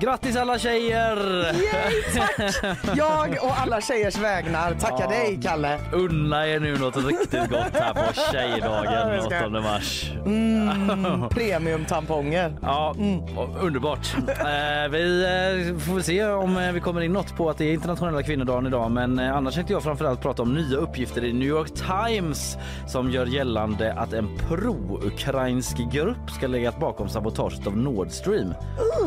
Grattis alla tjejer! Yay, tack! Jag och alla tjejers vägnar tackar Ja. dig Kalle. Unna er nu något riktigt gott här på tjejdagen ska- 8 mars. Mm, Premiumtamponger. Ja, och underbart. Eh, vi eh, får se om eh, vi kommer in något på att det är internationella kvinnodagen idag men annars tänkte jag framförallt prata om nya uppgifter i New York Times som gör gällande att en pro-ukrainsk grupp ska legat bakom sabotaget av Nord Stream.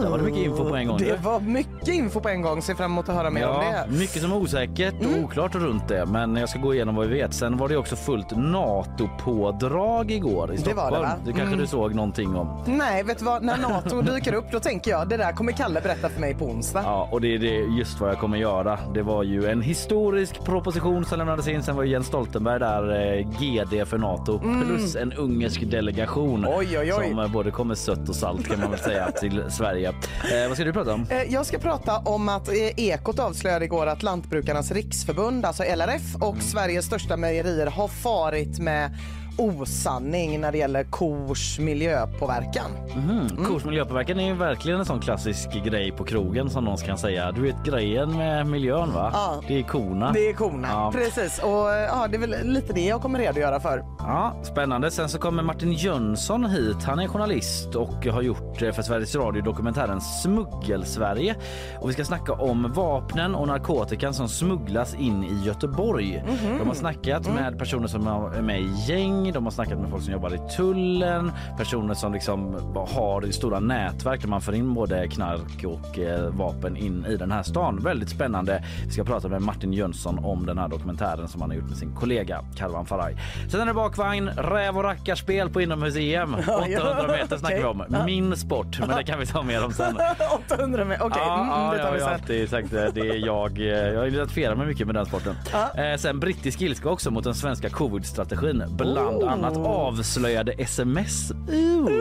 Där var det mycket info på en gång. Det var mycket info på en gång. Ser fram emot att höra mer om Ja, det. Mm. mycket som är osäkert och oklart runt det men jag ska gå igenom vad vi vet. Sen var det också fullt NATO-pådrag igår i Det var det, Stockholm. va? Det kanske Mm. du såg någonting om. Nej, vet du vad? När NATO dyker upp då tänker jag det där kommer Kalle berätta för mig på onsdag. Ja, och det är det just vad jag kommer göra. Det var ju en historisk proposition som lämnades in. Sen var ju Jens Stoltenberg där, eh, GD för Nato, plus en ungersk delegation Mm. Oj, oj, oj. som eh, både kommer sött och salt kan man väl säga till Sverige. Eh, vad ska du prata om? Eh, Jag ska prata om att eh, Ekot avslöjade igår att Lantbrukarnas riksförbund, alltså LRF och Sveriges största mejerier har farit med osanning när det gäller kors miljöpåverkan. Mm. Kors miljöpåverkan är ju verkligen en sån klassisk grej på krogen som någon kan säga. Du vet grejen med miljön va? Ja. Det är korna. Det är korna. Ja. Precis. Och ja, det är väl lite det jag kommer redogöra för. Ja, spännande. Sen så kommer Martin Jönsson hit. Han är journalist och har gjort eh, för Sveriges Radio dokumentären Smuggel-Sverige. Och vi ska snacka om vapnen och narkotikan som smugglas in i Göteborg. De har snackat med personer som är med i gäng, de har snackat med folk som jobbar i tullen, personer som liksom har stora nätverk där man får in både knark och eh, vapen in i den här stan. Väldigt spännande. Vi ska prata med Martin Jönsson om den här dokumentären som han har gjort med sin kollega Karvan Faraj. Sen är det bakvagn, räv och rackarspel på inomhus-EM. 800 meter snackar vi om. Min sport, men det kan vi ta mer om sen. 800 med. Okej, Ja, mm, ja, det jag har alltid sagt det. Det är jag. eh, Jag identifierar mig mycket med den sporten. Ja. Eh, sen brittisk ilska också mot den svenska covid-strategin. Bland Oh. annat avslöjade sms. Ooh,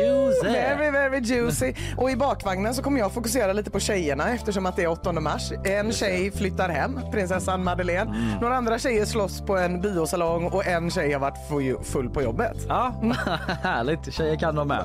juicy. Very, very juicy. Och i bakvagnen så kommer jag fokusera lite på tjejerna eftersom att det är 8 mars. En tjej flyttar hem, prinsessan Madeleine. Mm. Några andra tjejer slåss på en biosalong och en tjej har varit fu- full på jobbet. Ja, härligt. Tjejer kan de med.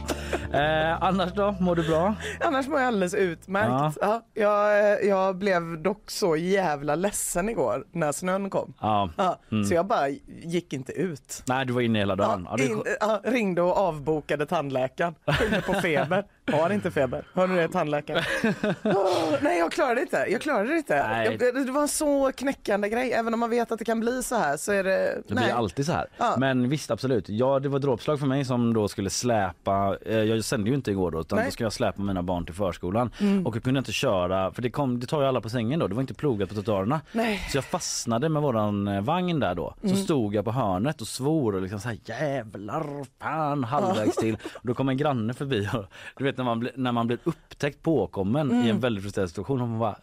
Eh, annars då? Mår du bra? Annars mår jag alldeles utmärkt. Ja. jag, jag blev dock så jävla ledsen igår när snön kom. Ja. Ja, Mm. Så jag bara gick inte ut. Nej, du var inne hela dagen. Ja, Ja, in, ja, ringde och avbokade tandläkaren. Skyllde på feber. Har inte feber. Hör du det tandläkaren? Åh, nej jag klarade det inte. Jag klarade det inte. Nej. Jag, det var en så knäckande grej. Även om man vet att det kan bli så här så är det... Det nej. blir alltid så här. Ja. Men visst, absolut. Ja, det var dråpslag för mig som då skulle släpa. Eh, jag sände ju inte igår då, utan Nej. Mm. då skulle jag släpa mina barn till förskolan. Och jag kunde inte köra, för det, kom, det tar ju alla på sängen då. Det var inte plogat på trottoarerna. Nej. Så jag fastnade med våran eh, vagn där då. Så Mm. stod jag på hörnet och svor och liksom så här jävlar fan halvvägs till. Och då kom en granne förbi och du vet när man, blir- när man blir upptäckt påkommen i Mm. en väldigt frustrerad situation och man bara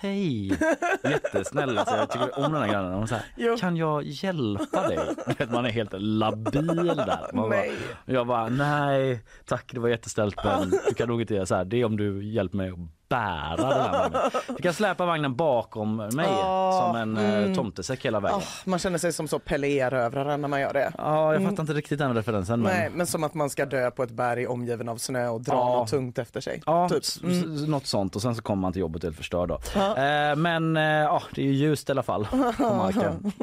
Hej! Jättesnäll. Alltså jag tycker om den här grannen. Hon här, kan jag hjälpa dig? Vet, man är helt labil där. Man bara, jag bara, nej tack det var jätteställt men du kan nog inte göra så här. Det är om du hjälper mig att bära den här vagnen. Du kan släpa vagnen bakom mig Ah, som en mm. tomtesäck hela vägen. Ah, man känner sig som så Pelle Erövraren när man gör det. Ja, jag fattar inte riktigt den referensen. Men... Nej, men som att man ska dö på ett berg omgiven av snö och dra Ja. något tungt efter sig. Ja, typ. s- något sånt och sen så kommer man till jobbet helt förstörd då. Eh, men eh, ja, det är ju ljust i alla fall på marken.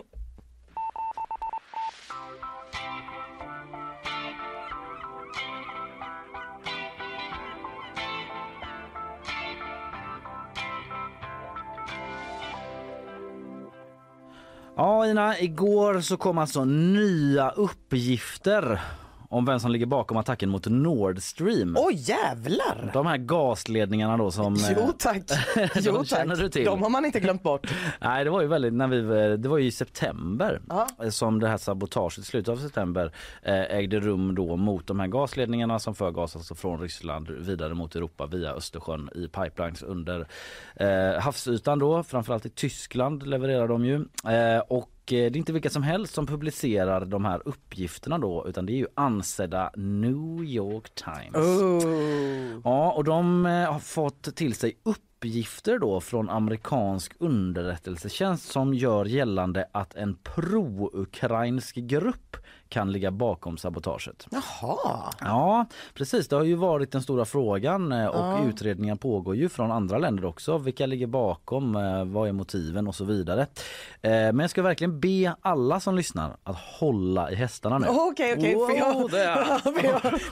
Ja Ina, igår så kom alltså nya uppgifter om vem som ligger bakom attacken mot Nord Stream. Oj jävlar! De här gasledningarna då som... eh, Jo tack. Jo, tack. du till. De har man inte glömt bort. Nej det var ju väldigt, när vi, det var ju i september Ja. eh, som det här sabotaget slutet av september eh, ägde rum då mot de här gasledningarna som för gas alltså från Ryssland vidare mot Europa via Östersjön i pipelines under eh, havsytan då. Framförallt i Tyskland levererar de ju. Eh, och det är inte vilka som helst som publicerar de här uppgifterna då utan det är ju ansedda New York Times. Oh. Ja, och de har fått till sig uppgifter då från amerikansk underrättelsetjänst som gör gällande att en pro-ukrainsk grupp kan ligga bakom sabotaget. Jaha. Ja, precis. Det har ju varit den stora frågan eh, och ja. utredningar pågår ju från andra länder också. Vilka ligger bakom? Eh, vad är motiven och så vidare. Eh, men jag ska verkligen be alla som lyssnar att hålla i hästarna nu. Okej, okej.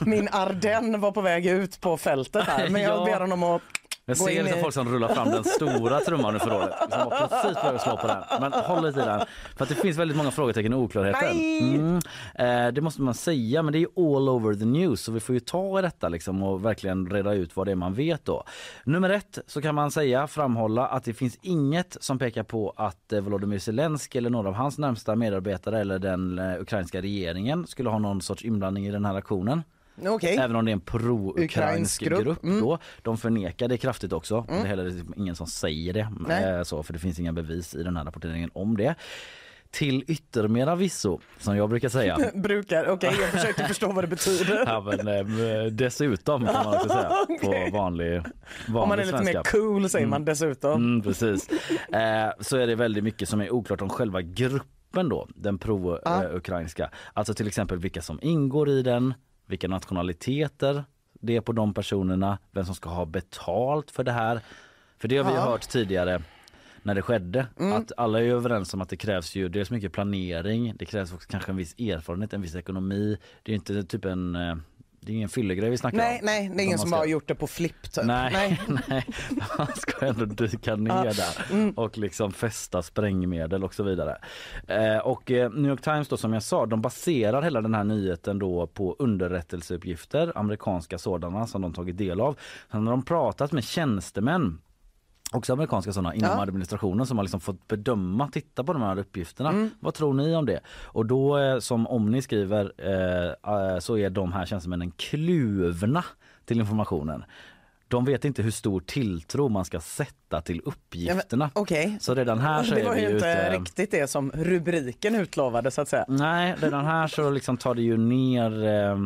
Min Ardenn var på väg ut på fältet här men jag ber honom att jag ser liksom folk som rullar fram den stora trumman nu för året. Som var precis att slå på den. Men håll lite i den. För att det finns väldigt många frågetecken och oklarheter. Mm. Eh, det måste man säga, men det är all over the news. Så vi får ju ta i detta liksom och verkligen reda ut vad det är man vet då. Nummer ett så kan man säga, framhålla att det finns inget som pekar på att eh, Volodymyr Zelensky eller några av hans närmsta medarbetare eller den eh, ukrainska regeringen skulle ha någon sorts inblandning i den här aktionen. Okay. Även om det är en pro-ukrainsk grupp. grupp mm. då. De förnekar det kraftigt också. Mm. Det är heller ingen som säger det. Eh, så, för det finns inga bevis i den här rapporteringen om det till yttermera visso, som jag brukar säga. brukar, okej okay, jag försökte förstå vad det betyder. ja, men, eh, dessutom kan man också säga okay. på vanlig, vanlig Om man är lite svenska. mer cool säger man mm. dessutom. Mm, precis. Eh, så är det väldigt mycket som är oklart om själva gruppen då, den pro-ukrainska. Alltså till exempel vilka som ingår i den, vilka nationaliteter det är på de personerna, vem som ska ha betalt för det här. För det har vi ja. hört tidigare när det skedde. Mm. Att alla är överens om att det krävs ju dels mycket planering, det krävs också kanske en viss erfarenhet, en viss ekonomi. Det är inte typ en eh, det är ingen fyllegrej vi snackar nej, om. Nej, det är ingen som ska... har gjort det på flipp typ. Nej, nej. nej. Man ska ändå dyka ner där mm. och liksom fästa sprängmedel och så vidare. Eh, och eh, New York Times då som jag sa, de baserar hela den här nyheten då på underrättelseuppgifter, amerikanska sådana som de tagit del av. Sen har de pratat med tjänstemän också amerikanska sådana inom ja. administrationen som har liksom fått bedöma, titta på de här uppgifterna. Mm. Vad tror ni om det? Och då eh, som Omni skriver eh, eh, så är de här tjänstemännen kluvna till informationen. De vet inte hur stor tilltro man ska sätta till uppgifterna. Ja, okay. Så redan här så det var ju inte ut, riktigt det som rubriken utlovade så att säga. Nej, redan här så liksom tar det ju ner eh,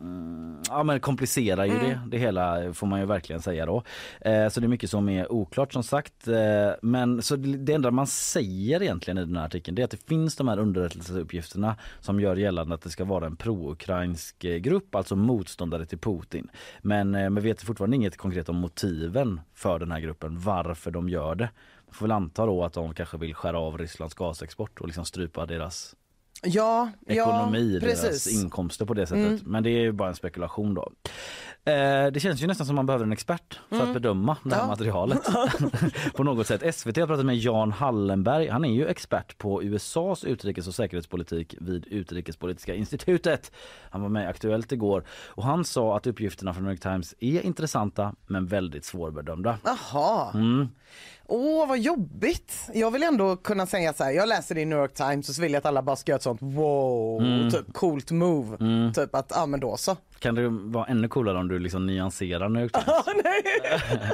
Mm, ja men komplicerar ju mm. det, det hela får man ju verkligen säga då. Eh, så det är mycket som är oklart som sagt. Eh, men så det enda man säger egentligen i den här artikeln det är att det finns de här underrättelseuppgifterna som gör gällande att det ska vara en pro-ukrainsk eh, grupp, alltså motståndare till Putin. Men eh, man vet fortfarande inget konkret om motiven för den här gruppen, varför de gör det. Man får väl anta då att de kanske vill skära av Rysslands gasexport och liksom strypa deras ja, ekonomi, ja, deras inkomster på det sättet. Mm. Men det är ju bara en spekulation då. Eh, det känns ju nästan som man behöver en expert för mm. att bedöma det här ja. materialet. på något sätt. SVT har pratat med Jan Hallenberg. Han är ju expert på USAs utrikes och säkerhetspolitik vid Utrikespolitiska institutet. Han var med Aktuellt igår och han sa att uppgifterna från New York Times är intressanta men väldigt svårbedömda. Jaha. Mm. Åh, vad jobbigt. Jag vill ändå kunna säga så här, jag läser det i New York Times och så vill jag att alla bara ska göra ett sånt wow, mm. typ coolt move. Mm. Typ att, ja men då så. Kan det vara ännu coolare om du liksom nyanserar New York Times? nej,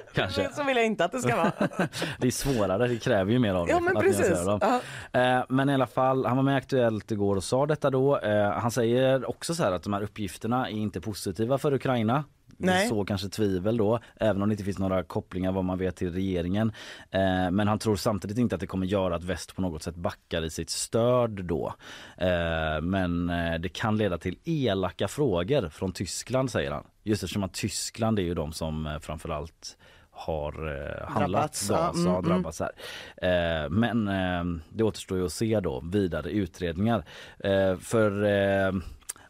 Kanske. så vill jag inte att det ska vara. det är svårare, det kräver ju mer av dig. Ja men precis. Dem. Uh. Men i alla fall, han var med Aktuellt igår och sa detta då. Eh, han säger också så här att de här uppgifterna är inte positiva för Ukraina. Nej. så kanske tvivel då, även om det inte finns några kopplingar vad man vet till regeringen. Eh, men han tror samtidigt inte att det kommer göra att väst på något sätt backar i sitt stöd då. Eh, men eh, det kan leda till elaka frågor från Tyskland säger han. Just eftersom att Tyskland är ju de som eh, framförallt har eh, handlat drabbats, gas mm, mm. drabbats här. Eh, men eh, det återstår ju att se då vidare utredningar. Eh, för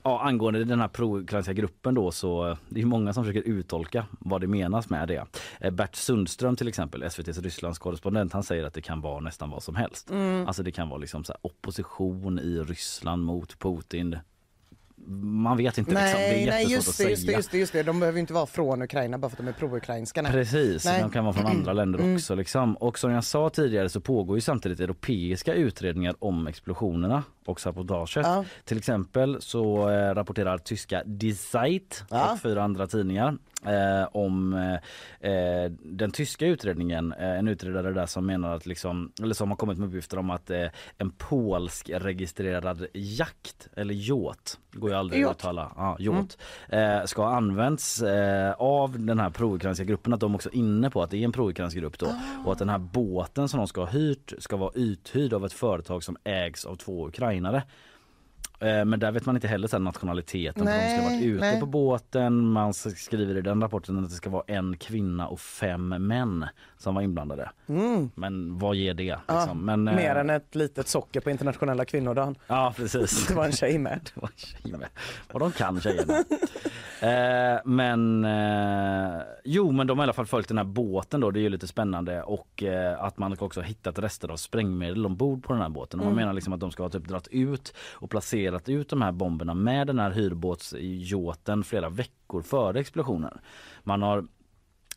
Ja, angående den här pro-ukrainska gruppen då så eh, det är många som försöker uttolka vad det menas med det. Eh, Bert Sundström till exempel, SVTs Rysslands korrespondent, han säger att det kan vara nästan vad som helst. Mm. Alltså det kan vara liksom så opposition i Ryssland mot Putin man vet inte. Nej, liksom. det är nej just, det, just, det, just, det, just det. De behöver inte vara från Ukraina bara för att de är pro-ukrainska. Precis, nej. de kan vara från andra länder mm. också. Liksom. Och som jag sa tidigare så pågår ju samtidigt europeiska utredningar om explosionerna och sabotaget. Ja. Till exempel så eh, rapporterar tyska Die Zeit ja. och fyra andra tidningar Eh, om eh, eh, den tyska utredningen, eh, en utredare där som menar att liksom, eller som har kommit med uppgifter om att eh, en polsk registrerad jakt eller yacht, går ju aldrig att uttala, ja, yacht, mm. Eh, ska ha använts av den här pro-ukrainska gruppen, att de också är inne på att det är en pro-ukrainsk grupp då oh. och att den här båten som de ska ha hyrt ska vara uthyrd av ett företag som ägs av två ukrainare. Eh, men där vet man inte heller sen nationaliteten nej, för de ska ha varit ute nej. på båten. Man skriver i den rapporten att det ska vara en kvinna och fem män som var inblandade. Mm. Men vad ger det? Liksom? Ja, men, mer äh... än ett litet socker på internationella kvinnodagen. Ja precis. Det var en tjej med. det var en tjej med. Och de kan tjejerna. eh, men eh, jo men de har i alla fall följt den här båten då. Det är ju lite spännande och eh, att man också har hittat rester av sprängmedel ombord på den här båten. Mm. Man menar liksom att de ska ha typ dratt ut och placerat ut de här bomberna med den här hyrbåtsjåten flera veckor före explosionen. Man har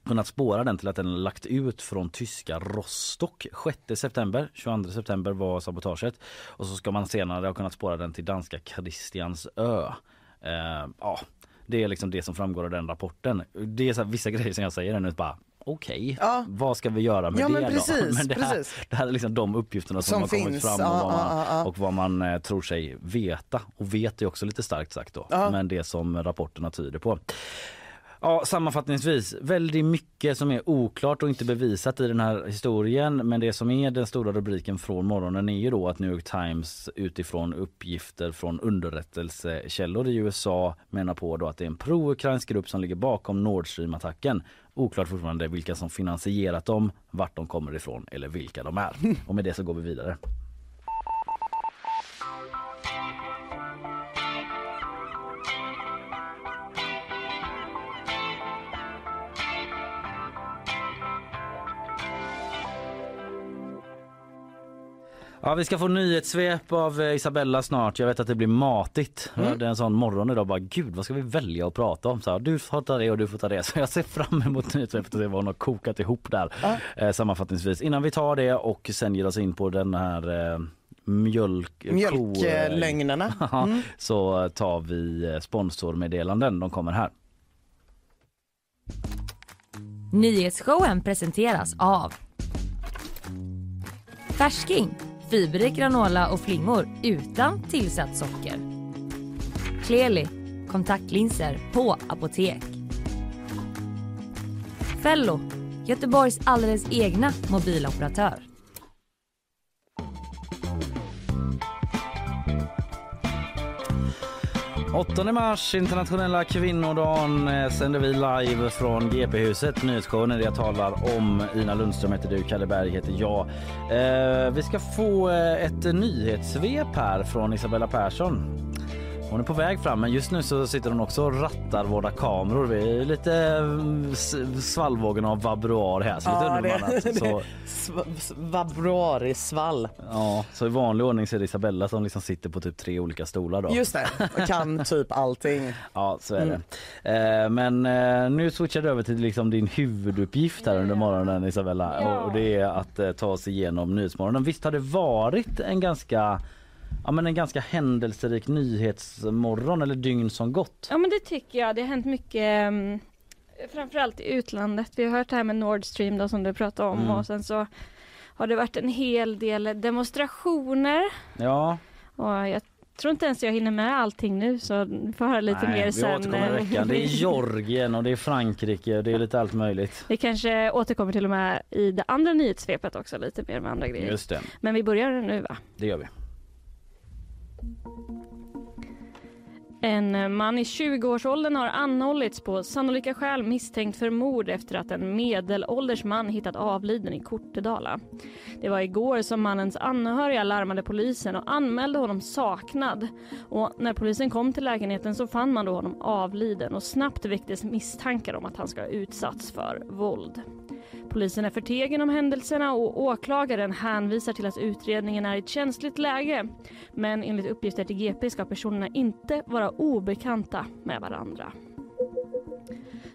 kunnat spåra den till att den lagt ut från tyska Rostock 6 september. 22 september var sabotaget och så ska man senare ha kunnat spåra den till danska Kristiansö. Eh, ja, det är liksom det som framgår av den rapporten. Det är så vissa grejer som jag säger nu bara okej, okay, ja. vad ska vi göra med ja, det precis, då? Men det, här, det här är liksom de uppgifterna som, som har finns. kommit fram och, vad man, och vad man eh, tror sig veta. Och vet är också lite starkt sagt då, men det som rapporterna tyder på. Ja, sammanfattningsvis, väldigt mycket som är oklart och inte bevisat i den här historien. Men det som är den stora rubriken från morgonen är ju då att New York Times utifrån uppgifter från underrättelsekällor i USA menar på då att det är en pro-ukrainsk grupp som ligger bakom Nord Stream-attacken. Oklart fortfarande vilka som finansierat dem, vart de kommer ifrån eller vilka de är. Och med det så går vi vidare. Ja, vi ska få nyhetssvep av eh, Isabella snart. Jag vet att det blir matigt. Mm. Det är en sån morgon idag. Bara, Gud, vad ska vi välja att prata om? Så här, du får ta det och du får ta det. Så jag ser fram emot nyhetssvepet och se vad hon har kokat ihop där mm. eh, sammanfattningsvis. Innan vi tar det och sen ger oss in på den här eh, mjölk... Mjölklögnerna. Mm. så tar vi eh, sponsormeddelanden. De kommer här. Nyhetsshowen presenteras av Färsking fiberrik granola och flingor utan tillsatt socker. Kleli, kontaktlinser på apotek. Fello, Göteborgs alldeles egna mobiloperatör. 8 mars, internationella kvinnodagen, eh, sänder vi live från GP-huset. Nyhetsshowen där jag talar om. Ina Lundström heter du, Kalle Berg heter jag. Eh, vi ska få eh, ett nyhetssvep här från Isabella Persson. Hon är på väg fram men just nu så sitter hon också och rattar våra kameror. Vi är lite mm, svallvågen av vabruar här. Så ja, lite det, så... Vabruarisvall. Ja, så i vanlig ordning så är det Isabella som liksom sitter på typ tre olika stolar då. Just det, och kan typ allting. Ja, så är mm. det. Eh, men eh, nu switchar du över till liksom din huvuduppgift här under morgonen Isabella. Ja. Och det är att eh, ta oss igenom Nyhetsmorgonen. Visst har det varit en ganska ja, men en ganska händelserik nyhetsmorgon eller dygn som gått. Ja men det tycker jag. Det har hänt mycket um, framförallt i utlandet. Vi har hört det här med Nord Stream då, som du pratade om mm. och sen så har det varit en hel del demonstrationer. Ja. Och jag tror inte ens jag hinner med allting nu så vi får höra lite Nej, mer sen. Vi återkommer i veckan. Det är Georgien och det är Frankrike och det är lite allt möjligt. Vi kanske återkommer till och med i det andra nyhetssvepet också lite mer med andra grejer. Just det. Men vi börjar nu va? Det gör vi. En man i 20-årsåldern har anhållits på sannolika skäl misstänkt för mord efter att en medelålders man hittat avliden i Kortedala. Det var igår som mannens anhöriga larmade polisen och anmälde honom saknad. Och när polisen kom till lägenheten så fann man då honom avliden och snabbt väcktes misstankar om att han ska ha utsatts för våld. Polisen är förtegen om händelserna och åklagaren hänvisar till att utredningen är i ett känsligt läge. Men enligt uppgifter till GP ska personerna inte vara obekanta med varandra.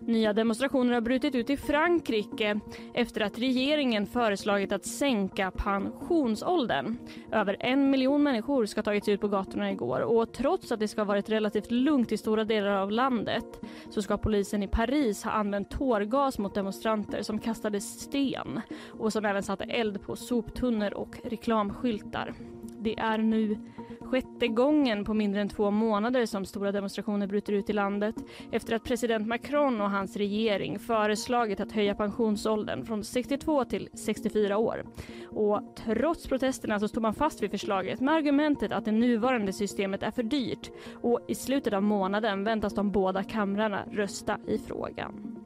Nya demonstrationer har brutit ut i Frankrike efter att regeringen föreslagit att sänka pensionsåldern. Över en miljon människor ska ha tagits ut på gatorna igår och trots att det ska ha varit relativt lugnt i stora delar av landet så ska polisen i Paris ha använt tårgas mot demonstranter som kastade sten och som även satte eld på soptunnor och reklamskyltar. Det är nu sjätte gången på mindre än två månader som stora demonstrationer bryter ut i landet efter att president Macron och hans regering föreslagit att höja pensionsåldern från 62 till 64 år. Och trots protesterna så står man fast vid förslaget med argumentet att det nuvarande systemet är för dyrt och i slutet av månaden väntas de båda kamrarna rösta i frågan.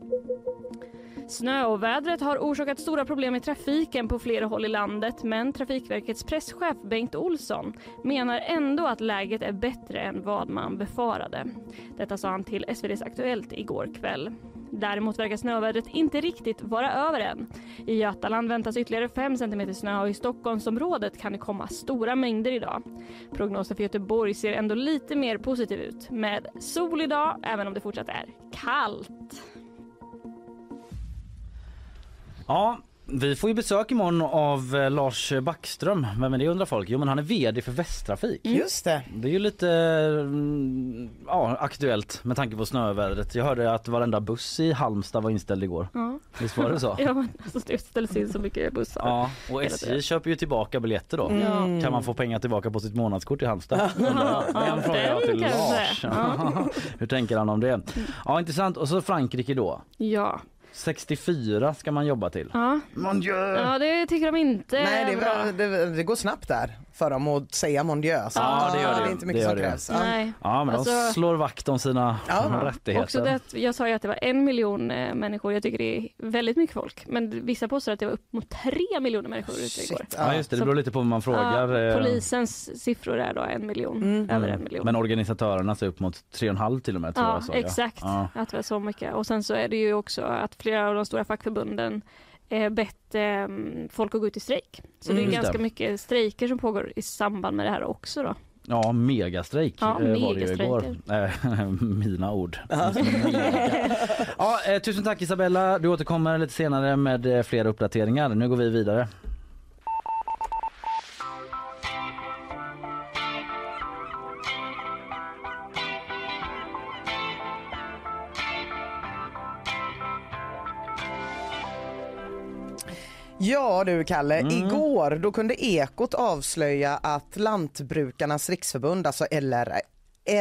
Snöovädret har orsakat stora problem i trafiken på flera håll i landet men Trafikverkets presschef Bengt Olsson menar ändå att läget är bättre än vad man befarade. Detta sa han till SVDs Aktuellt igår kväll. Däremot verkar snövädret inte riktigt vara över än. I Götaland väntas ytterligare 5 cm snö och i Stockholmsområdet kan det komma stora mängder idag. Prognosen för Göteborg ser ändå lite mer positiv ut med sol idag även om det fortsatt är kallt. Ja, vi får ju besök imorgon av eh, Lars Backström. Vem är det undrar folk? Jo men han är VD för Västtrafik. Just det. Det är ju lite mm, ja, aktuellt med tanke på snövädret. Jag hörde att varenda buss i Halmstad var inställd igår. Ja, Visst var det så? ja men alltså, det ställs in så mycket bussar. Ja, och SJ köper ju tillbaka biljetter då. Ja. Kan man få pengar tillbaka på sitt månadskort i Halmstad? Jag. Den frågar jag till Lars. kanske. Hur tänker han om det? Ja intressant. Och så Frankrike då. Ja. 64 ska man jobba till. Ja. Mon Dieu! ja, det tycker de inte Nej, det, är bra. det, det går snabbt där för dem att säga mon Dieu. Så Ja, det gör det. är inte mycket Det gör som det. krävs. Ja. Nej. Ja men de Alltså- slår vakt om sina Ja. rättigheter. Också det, jag sa ju att det var en miljon eh, människor, jag tycker det är väldigt mycket folk. Men vissa påstår att det var upp mot tre miljoner människor ute igår. Ja just det, det beror lite på vad man frågar. Ja, eh, polisens siffror är då en miljon, Mm. över en miljon. Men organisatörerna ser upp mot 3,5 till och med tror ja, jag så, exakt. Ja. Att det var så mycket. Och sen så är det ju också att flera av de stora fackförbunden eh, bett eh, folk att gå ut i strejk. Så det är Mm. Ganska det. mycket strejker som pågår i samband med det här också då. Ja, megastrejk Ja, eh, var det ju igår. Eh, Mina ord. Ja, eh, tusen tack Isabella. Du återkommer lite senare med fler uppdateringar. Nu går vi vidare. Ja du Kalle, Mm. igår då kunde Ekot avslöja att Lantbrukarnas riksförbund, alltså LR,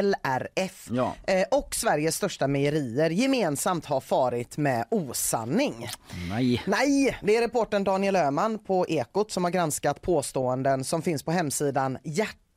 LRF Ja. eh, och Sveriges största mejerier gemensamt har farit med osanning. Nej. Nej, det är reportern Daniel Öhman på Ekot som har granskat påståenden som finns på hemsidan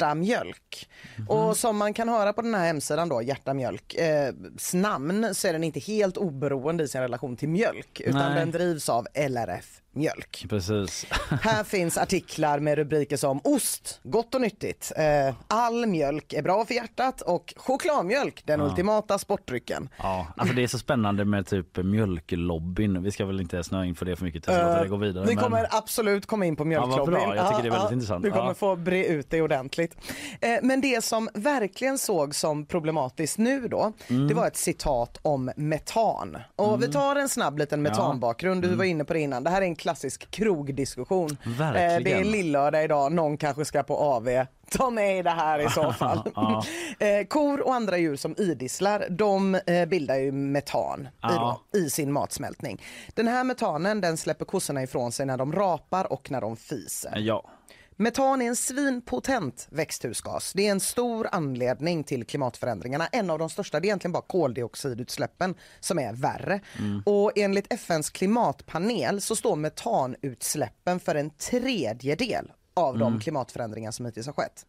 Hjärta Mjölk. Och som man kan höra på den här hemsidan då, Hjärta Mjölk, eh, namn så är den inte helt oberoende i sin relation till mjölk utan Nej. den drivs av LRF Mjölk. Precis. Här finns artiklar med rubriker som ost, gott och nyttigt, eh, all mjölk är bra för hjärtat och chokladmjölk, den ultimata sportdrycken. Ja, alltså det är så spännande med typ mjölklobbyn. Vi ska väl inte snöa in för det för mycket låta det gå vidare. Eh, Vi men- kommer absolut komma in på vad mjölklobbyn. bra. Jag tycker det är väldigt intressant. Du kommer Ja. få bre ut det ordentligt. Eh, Men det som verkligen såg som problematiskt nu då, Mm. det var ett citat om metan. Och vi tar en snabb liten metanbakgrund. Du var inne på det innan. Det här är en klassisk krogdiskussion. Mm. Eh, Det är lillördag idag, någon kanske ska på AV. Ta med det här i så fall. Ja. Eh, Kor och andra djur som idisslar, de eh, bildar ju metan i, Ja. då, i sin matsmältning. Den här metanen den släpper kossorna ifrån sig när de rapar och när de fiser. Ja. Metan är en svinpotent växthusgas. Det är en stor anledning till klimatförändringarna. En av de största det är egentligen bara koldioxidutsläppen som är värre. Och enligt FNs klimatpanel så står metanutsläppen för en tredjedel av de klimatförändringar som hittills har skett.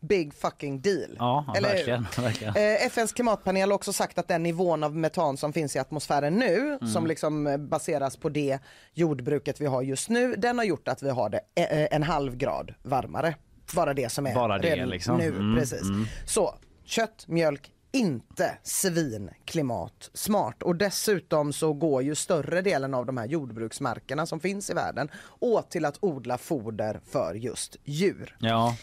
Big fucking deal. Ja, Eller verkligen, verkligen. Eh, FNs klimatpanel har också sagt att den nivån av metan som finns i atmosfären nu, som liksom eh, baseras på det jordbruket vi har just nu, den har gjort att vi har det eh, en halv grad varmare. Bara det som är Bara det, liksom. nu. Mm, precis. Så kött, mjölk, inte svin klimatsmart och dessutom så går ju större delen av de här jordbruksmarkerna som finns i världen åt till att odla foder för just djur. Ja.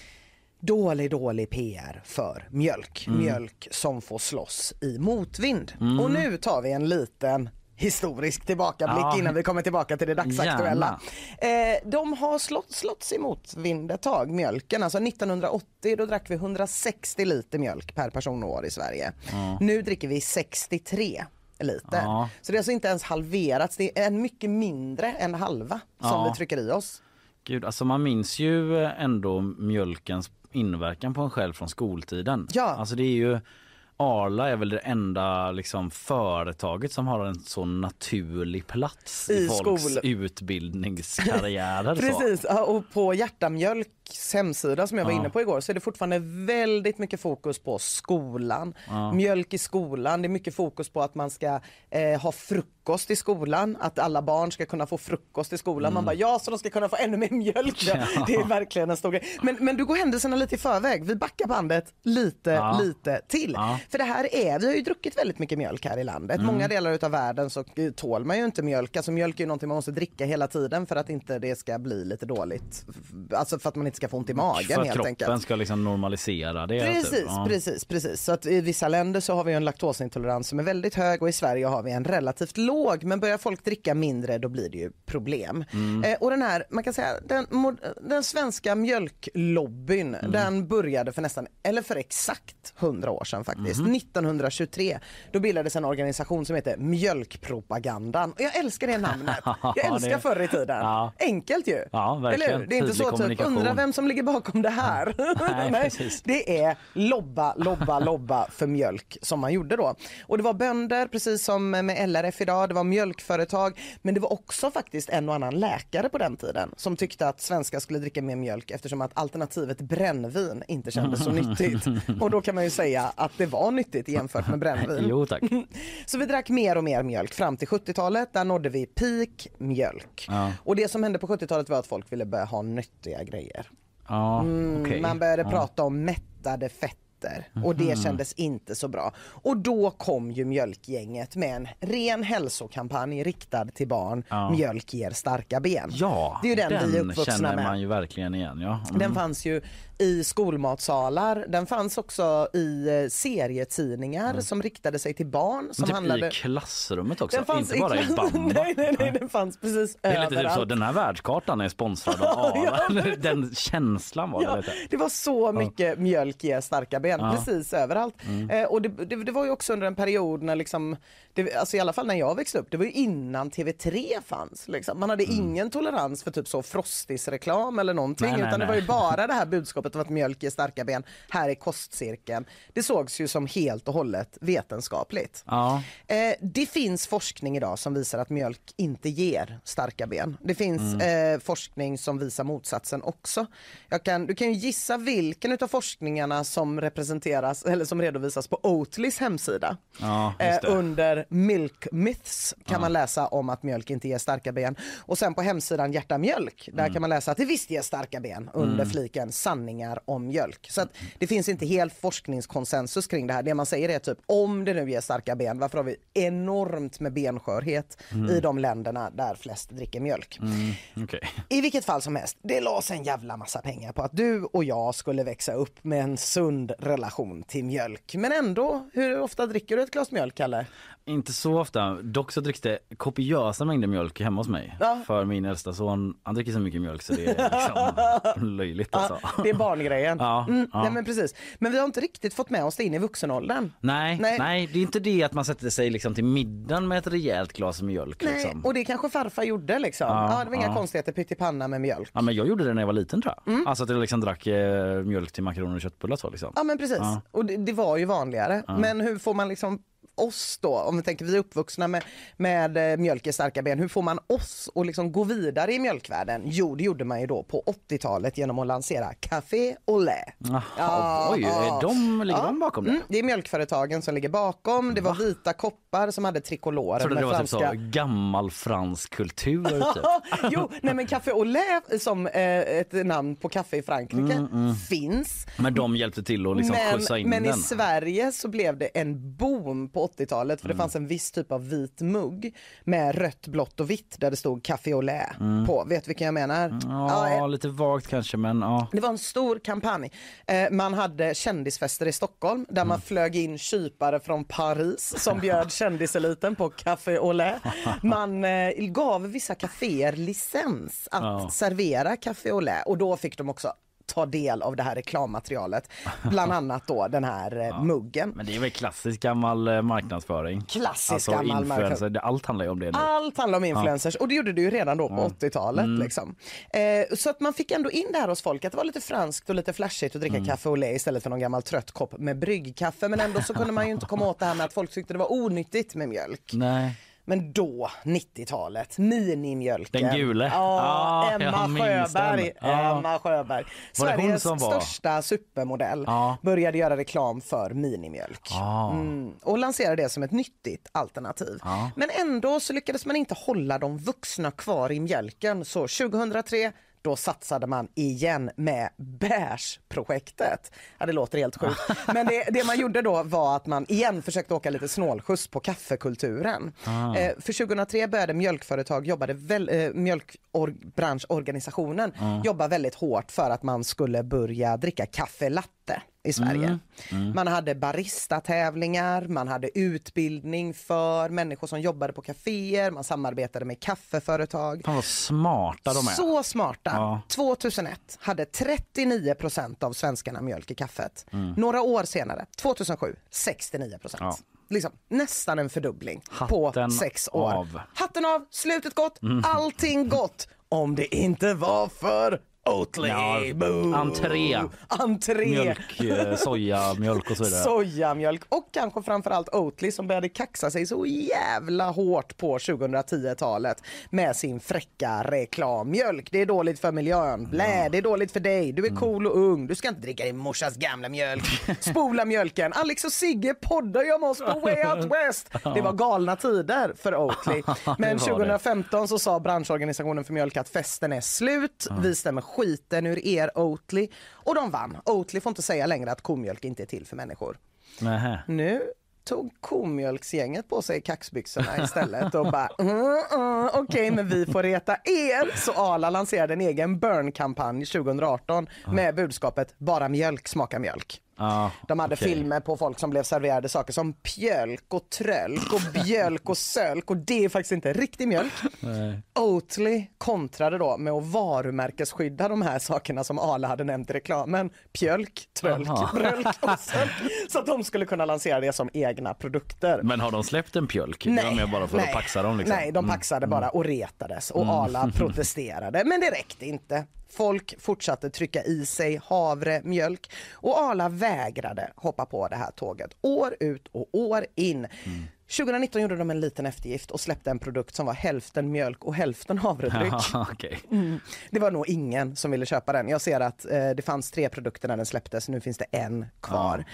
dålig, dålig PR för mjölk. Mm. Mjölk som får slåss i motvind. Och nu tar vi en liten historisk tillbakablick Ja. innan vi kommer tillbaka till det dagsaktuella. Eh, de har slått, slåtts i motvind ett tag, mjölken. Alltså 1980 då drack vi 160 liter mjölk per person och år i Sverige. Nu dricker vi 63 liter. Ja. Så det är alltså inte ens halverats, det är en mycket mindre än halva som Ja. vi trycker i oss. Gud, alltså man minns ju ändå mjölkens inverkan på en själv från skoltiden. Ja. Alltså det är ju Arla är väl det enda liksom, företaget som har en så naturlig plats i, I folks skol- utbildningskarriärer. så. Precis, ja, och på Hjärtamjölks hemsida som jag var Ja. inne på igår så är det fortfarande väldigt mycket fokus på skolan. Mjölk i skolan, det är mycket fokus på att man ska eh, ha frukost i skolan, att alla barn ska kunna få frukost i skolan. Man bara ja, så de ska kunna få ännu mer mjölk. Mm. Ja. Det är verkligen en stor grej. Men, men du går händelserna lite i förväg, vi backar bandet lite, Ja. lite till. Ja. För det här är, vi har ju druckit väldigt mycket mjölk här i landet. Mm. Många delar utav världen så tål man ju inte mjölk. Alltså mjölk är ju någonting man måste dricka hela tiden för att inte det ska bli lite dåligt. Alltså för att man inte ska få ont i magen För att helt kroppen enkelt. ska liksom normalisera det. Precis, typ. Ja. precis, precis. Så att i vissa länder så har vi en laktosintolerans som är väldigt hög och i Sverige har vi en relativt låg. Men börjar folk dricka mindre då blir det ju problem. Mm. Eh, och den här, man kan säga, den, den svenska mjölklobbyn, Mm. den började för nästan, eller för exakt 100 år sedan faktiskt. Mhm. 1923, då bildades en organisation som heter Mjölkpropagandan. Och jag älskar det namnet. Jag älskar det- förr i tiden. Ja. Enkelt ju. Ja, verkligen. Eller hur? Det är inte Tydlig så typ, undra vem som ligger bakom det här. Nej, precis. Det är lobba, lobba, lobba för mjölk som man gjorde då. Och det var bönder, precis som med LRF idag, det var mjölkföretag, men det var också faktiskt en och annan läkare på den tiden som tyckte att svenskar skulle dricka mer mjölk eftersom att alternativet brännvin inte kändes så nyttigt. Och då kan man ju säga att det var nyttigt jämfört med brännvin. Jo tack. Så vi drack mer och mer mjölk fram till 70-talet. Där nådde vi peak mjölk. Ja. Och det som hände på 70-talet var att folk ville börja ha nyttiga grejer. Ja, Mm, okej. Man började ja. prata om mättade fetter och det kändes inte så bra. Och då kom ju mjölkgänget med en ren hälsokampanj riktad till barn. Ja. Mjölk ger starka ben. Ja, det är ju den, vi är uppvuxna känner med. man ju verkligen igen. Ja. Mm. Den fanns ju i skolmatsalar, den fanns också i eh, serietidningar som riktade sig till barn. Som typ handlade... i klassrummet också, Den fanns inte bara i klass- Bamba. nej, nej, nej, den fanns precis Det är lite typ så, den här världskartan är sponsrad av Arla. Den känslan var det Ja, lite. det var så mycket mjölk ger starka ben, Ja. precis överallt. Eh, och det, det, det var ju också under en period när liksom, det, alltså i alla fall när jag växte upp, det var ju innan TV3 fanns. Liksom. Man hade ingen tolerans för typ så frostisreklam eller någonting, Nej, nej, utan det nej. var ju bara det här budskapet om att mjölk ger starka ben, här är kostcirkeln. Det sågs ju som helt och hållet vetenskapligt. Ja. Eh, det finns forskning idag som visar att mjölk inte ger starka ben. Det finns eh, forskning som visar motsatsen också. Kan, du kan ju gissa vilken av forskningarna som representeras eller som redovisas på Oatlys hemsida. Ja, Eh, under Milk Myths kan man läsa om att mjölk inte ger starka ben. Och sen på hemsidan Hjärta Mjölk, där Mm. kan man läsa att det visst ger starka ben under fliken sanningar om mjölk. Så det finns inte helt forskningskonsensus kring det här. Det man säger är typ om det nu ger starka ben, varför har vi enormt med benskörhet i de länderna där flest dricker mjölk? Okej. I vilket fall som helst, det lades en jävla massa pengar på att du och jag skulle växa upp med en sund relation till mjölk. Men ändå, hur ofta dricker du ett glas mjölk, Kalle? Inte så ofta. Dock så dricks det kopiösa mängder mjölk hemma hos mig. Ja. För min äldsta son, han dricker så mycket mjölk så det är liksom löjligt alltså. Ja, det är barngrejen. Ja, mm, ja. Nej, men precis. Men vi har inte riktigt fått med oss det in i vuxenåldern. Nej, Nej. nej, det är inte det att man sätter sig liksom till middagen med ett rejält glas mjölk. Nej, Liksom. och det kanske farfar gjorde liksom. Ja, det var inga konstigheter, pyttipanna med mjölk. Ja, men jag gjorde det när jag var liten tror jag. Mm. Alltså att jag liksom drack eh, mjölk till makaroner och köttbullar så liksom. Ja men precis, och det, det var ju vanligare. Men hur får man liksom oss då, om vi tänker vi är uppvuxna med, med eh, mjölk i starka ben, hur får man oss att liksom gå vidare i mjölkvärlden? Jo, det gjorde man ju då på 80-talet genom att lansera Café Olé. Jaha, Ja, oj, ja. de, ligger Ja. de bakom det? Mm, det är mjölkföretagen som ligger bakom. Det var vita koppar lappar som hade trikolorer trodde med det var typ så gammal fransk kultur. Typ. jo, nej men Café au lait som eh, ett namn på kaffe i Frankrike finns. Men de hjälpte till att liksom skjutsa in men den. i Sverige så blev det en boom på 80-talet för det fanns en viss typ av vit mugg med rött, blått och vitt där det stod Café au lait på. Vet du vilken jag menar? Ja, Ja, lite vagt kanske men ja. det var en stor kampanj. Eh, man hade kändisfester i Stockholm där man flög in kypare från Paris som bjöd kändiseliten på Café lait. Man eh, gav vissa kaféer licens att servera Café lait och då fick de också ta del av det här reklammaterialet. Bland annat då den här eh, muggen. Men det är väl klassisk gammal eh, marknadsföring. Klassisk Alltså gammal influencer, marknad. det- allt handlar ju om det nu. Allt handlar om influencers och det gjorde ju redan då på 80-talet. Liksom. Eh, så att man fick ändå in det här hos folk att det var lite franskt och lite flashigt att dricka kaffe au lait istället för någon gammal trött kopp med bryggkaffe. Men ändå så kunde man ju inte komma åt det här med att folk tyckte det var onyttigt med mjölk. Nej. Men då, 90-talet, minimjölken. Den gule. Ja, Ja, Emma Sjöberg. Emma Sjöberg. Sveriges största supermodell Ja. började göra reklam för minimjölk. Ah. Mm, och lanserade det som ett nyttigt alternativ. Men ändå så lyckades man inte hålla de vuxna kvar i mjölken. Så 2003 då satsade man igen med Beige-projektet. Ja, det låter helt sjukt. Men det, det man gjorde då var att man igen försökte åka lite snålskjuts på kaffekulturen. Eh, för 2003 började mjölkföretag, jobbade väl, eh, mjölkbranschorganisationen, jobba väldigt hårt för att man skulle börja dricka kaffe latte i Sverige. Man hade barista-tävlingar, man hade utbildning för människor som jobbade på kaféer, man samarbetade med kaffeföretag. Fan vad smarta de är. Så smarta. Ja. 2001 hade 39 procent av svenskarna mjölk i kaffet. Mm. Några år senare, 2007, 69 procent. Ja. Liksom, nästan en fördubbling Hatten på sex år. av. Mm. Hatten av, slutet gott, allting gott. Om det inte var för Oatly. Ja, Boo. entré. Entré. Mjölk, eh, soja, mjölk och så vidare. Sojamjölk och kanske framförallt Oatly som började kaxa sig så jävla hårt på 2010-talet med sin fräcka reklam. Mjölk, det är dåligt för miljön. Blä, det är dåligt för dig. Du är Mm. cool och ung. Du ska inte dricka din morsas gamla mjölk. Spola mjölken. Alex och Sigge poddar ju om oss på Way Out West. Det var galna tider för Oatly. Men Det var det. 2015 så sa branschorganisationen för mjölk att festen är slut. Vi stämmer skiten ur er Oatly. Och de vann. Oatly får inte säga längre att komjölk inte är till för människor. Nähä. Nu tog komjölksgänget på sig kaxbyxorna istället och bara mm, mm, okej men vi får reta er. Så Arla lanserade en egen burn-kampanj 2018 med budskapet bara mjölk smakar mjölk. Ja, De hade okej. filmer på folk som blev serverade saker som pjölk och trölk och bjölk och sölk och det är faktiskt inte riktig mjölk. Nej. Oatly kontrade då med att varumärkesskydda de här sakerna som Arla hade nämnt i reklamen. Pjölk, trölk, Aha. brölk och sölk. Så att de skulle kunna lansera det som egna produkter. Men har de släppt en pjölk? Var mer bara för att paxa dem liksom. Nej, de paxade bara och retades och Arla protesterade. Men det räckte inte. Folk fortsatte trycka i sig havre, mjölk och Arla vägrade hoppa på det här tåget år ut och år in. 2019 gjorde de en liten eftergift och släppte en produkt som var hälften mjölk och hälften havredryck. Ja, okej. Det var nog ingen som ville köpa den. Jag ser att eh, det fanns tre produkter när den släpptes, nu finns det en kvar.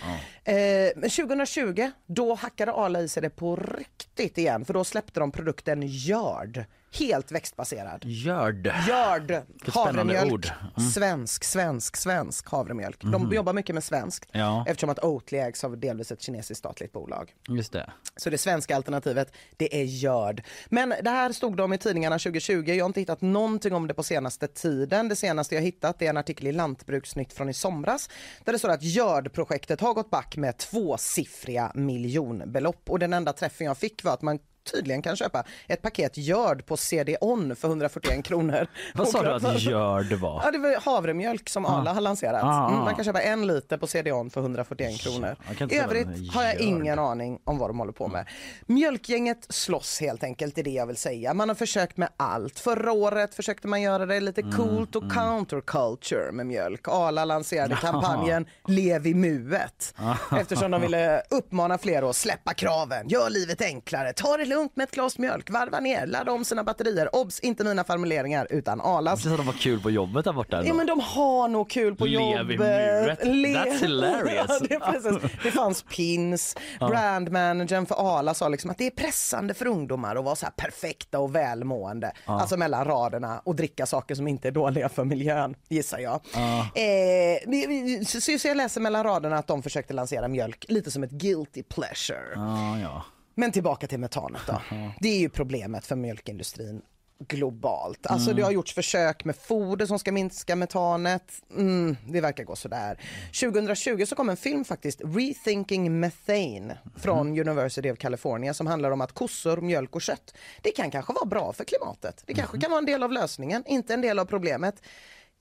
Eh, men 2020, då hackade Arla i sig det på riktigt igen, för då släppte de produkten Görd. Helt växtbaserad. Görd. Görd, havremjölk, ord. Mm. svensk, svensk, svensk havremjölk. De jobbar mycket med svenskt Ja. eftersom att Oatly ägs av delvis ett kinesiskt statligt bolag. Just det. Så det svenska alternativet, det är Görd. Men det här stod de i tidningarna 2020. Jag har inte hittat någonting om det på senaste tiden. Det senaste jag hittat är en artikel i Lantbruksnytt från i somras där det står att Görd-projektet har gått back med tvåsiffriga miljonbelopp. Och den enda träffen jag fick var att man tydligen kan köpa ett paket Görd på CD-ON för 141 kronor. Vad sa du att görd var? Ja, det var havremjölk som Arla har lanserat. Ah, Mm, ah. man kan köpa en liter på CD-ON för 141 kronor. I övrigt har jag ingen aning om vad de håller på med. Mjölkgänget slåss helt enkelt, är det jag vill säga. Man har försökt med allt. Förra året försökte man göra det lite Mm, coolt och counterculture med mjölk. Arla lanserade kampanjen Lev i muet eftersom de ville uppmana fler att släppa kraven, gör livet enklare, ta det lugnt med ett glas mjölk, varva ner, ladda om sina batterier. Obs! Inte mina formuleringar utan Arlas. Så de var kul på jobbet där borta. Ja ändå. men de har nog kul på Lev i jobbet. nuet. Le- That's hilarious. Ja, det, det fanns pins. Brandmanagern för Arla sa liksom att det är pressande för ungdomar att vara så här perfekta och välmående. Alltså mellan raderna och dricka saker som inte är dåliga för miljön gissar jag. Eh, vi- vi- så, så jag läser mellan raderna att de försökte lansera mjölk lite som ett guilty pleasure. Ja, ja. Men tillbaka till metanet då. Det är ju problemet för mjölkindustrin globalt. Alltså det har gjorts försök med foder som ska minska metanet. Mm, det verkar gå sådär. 2020 så kom en film faktiskt, Rethinking Methane från University of California som handlar om att kossor, mjölk och kött, det kan kanske vara bra för klimatet. Det kanske kan vara en del av lösningen, inte en del av problemet.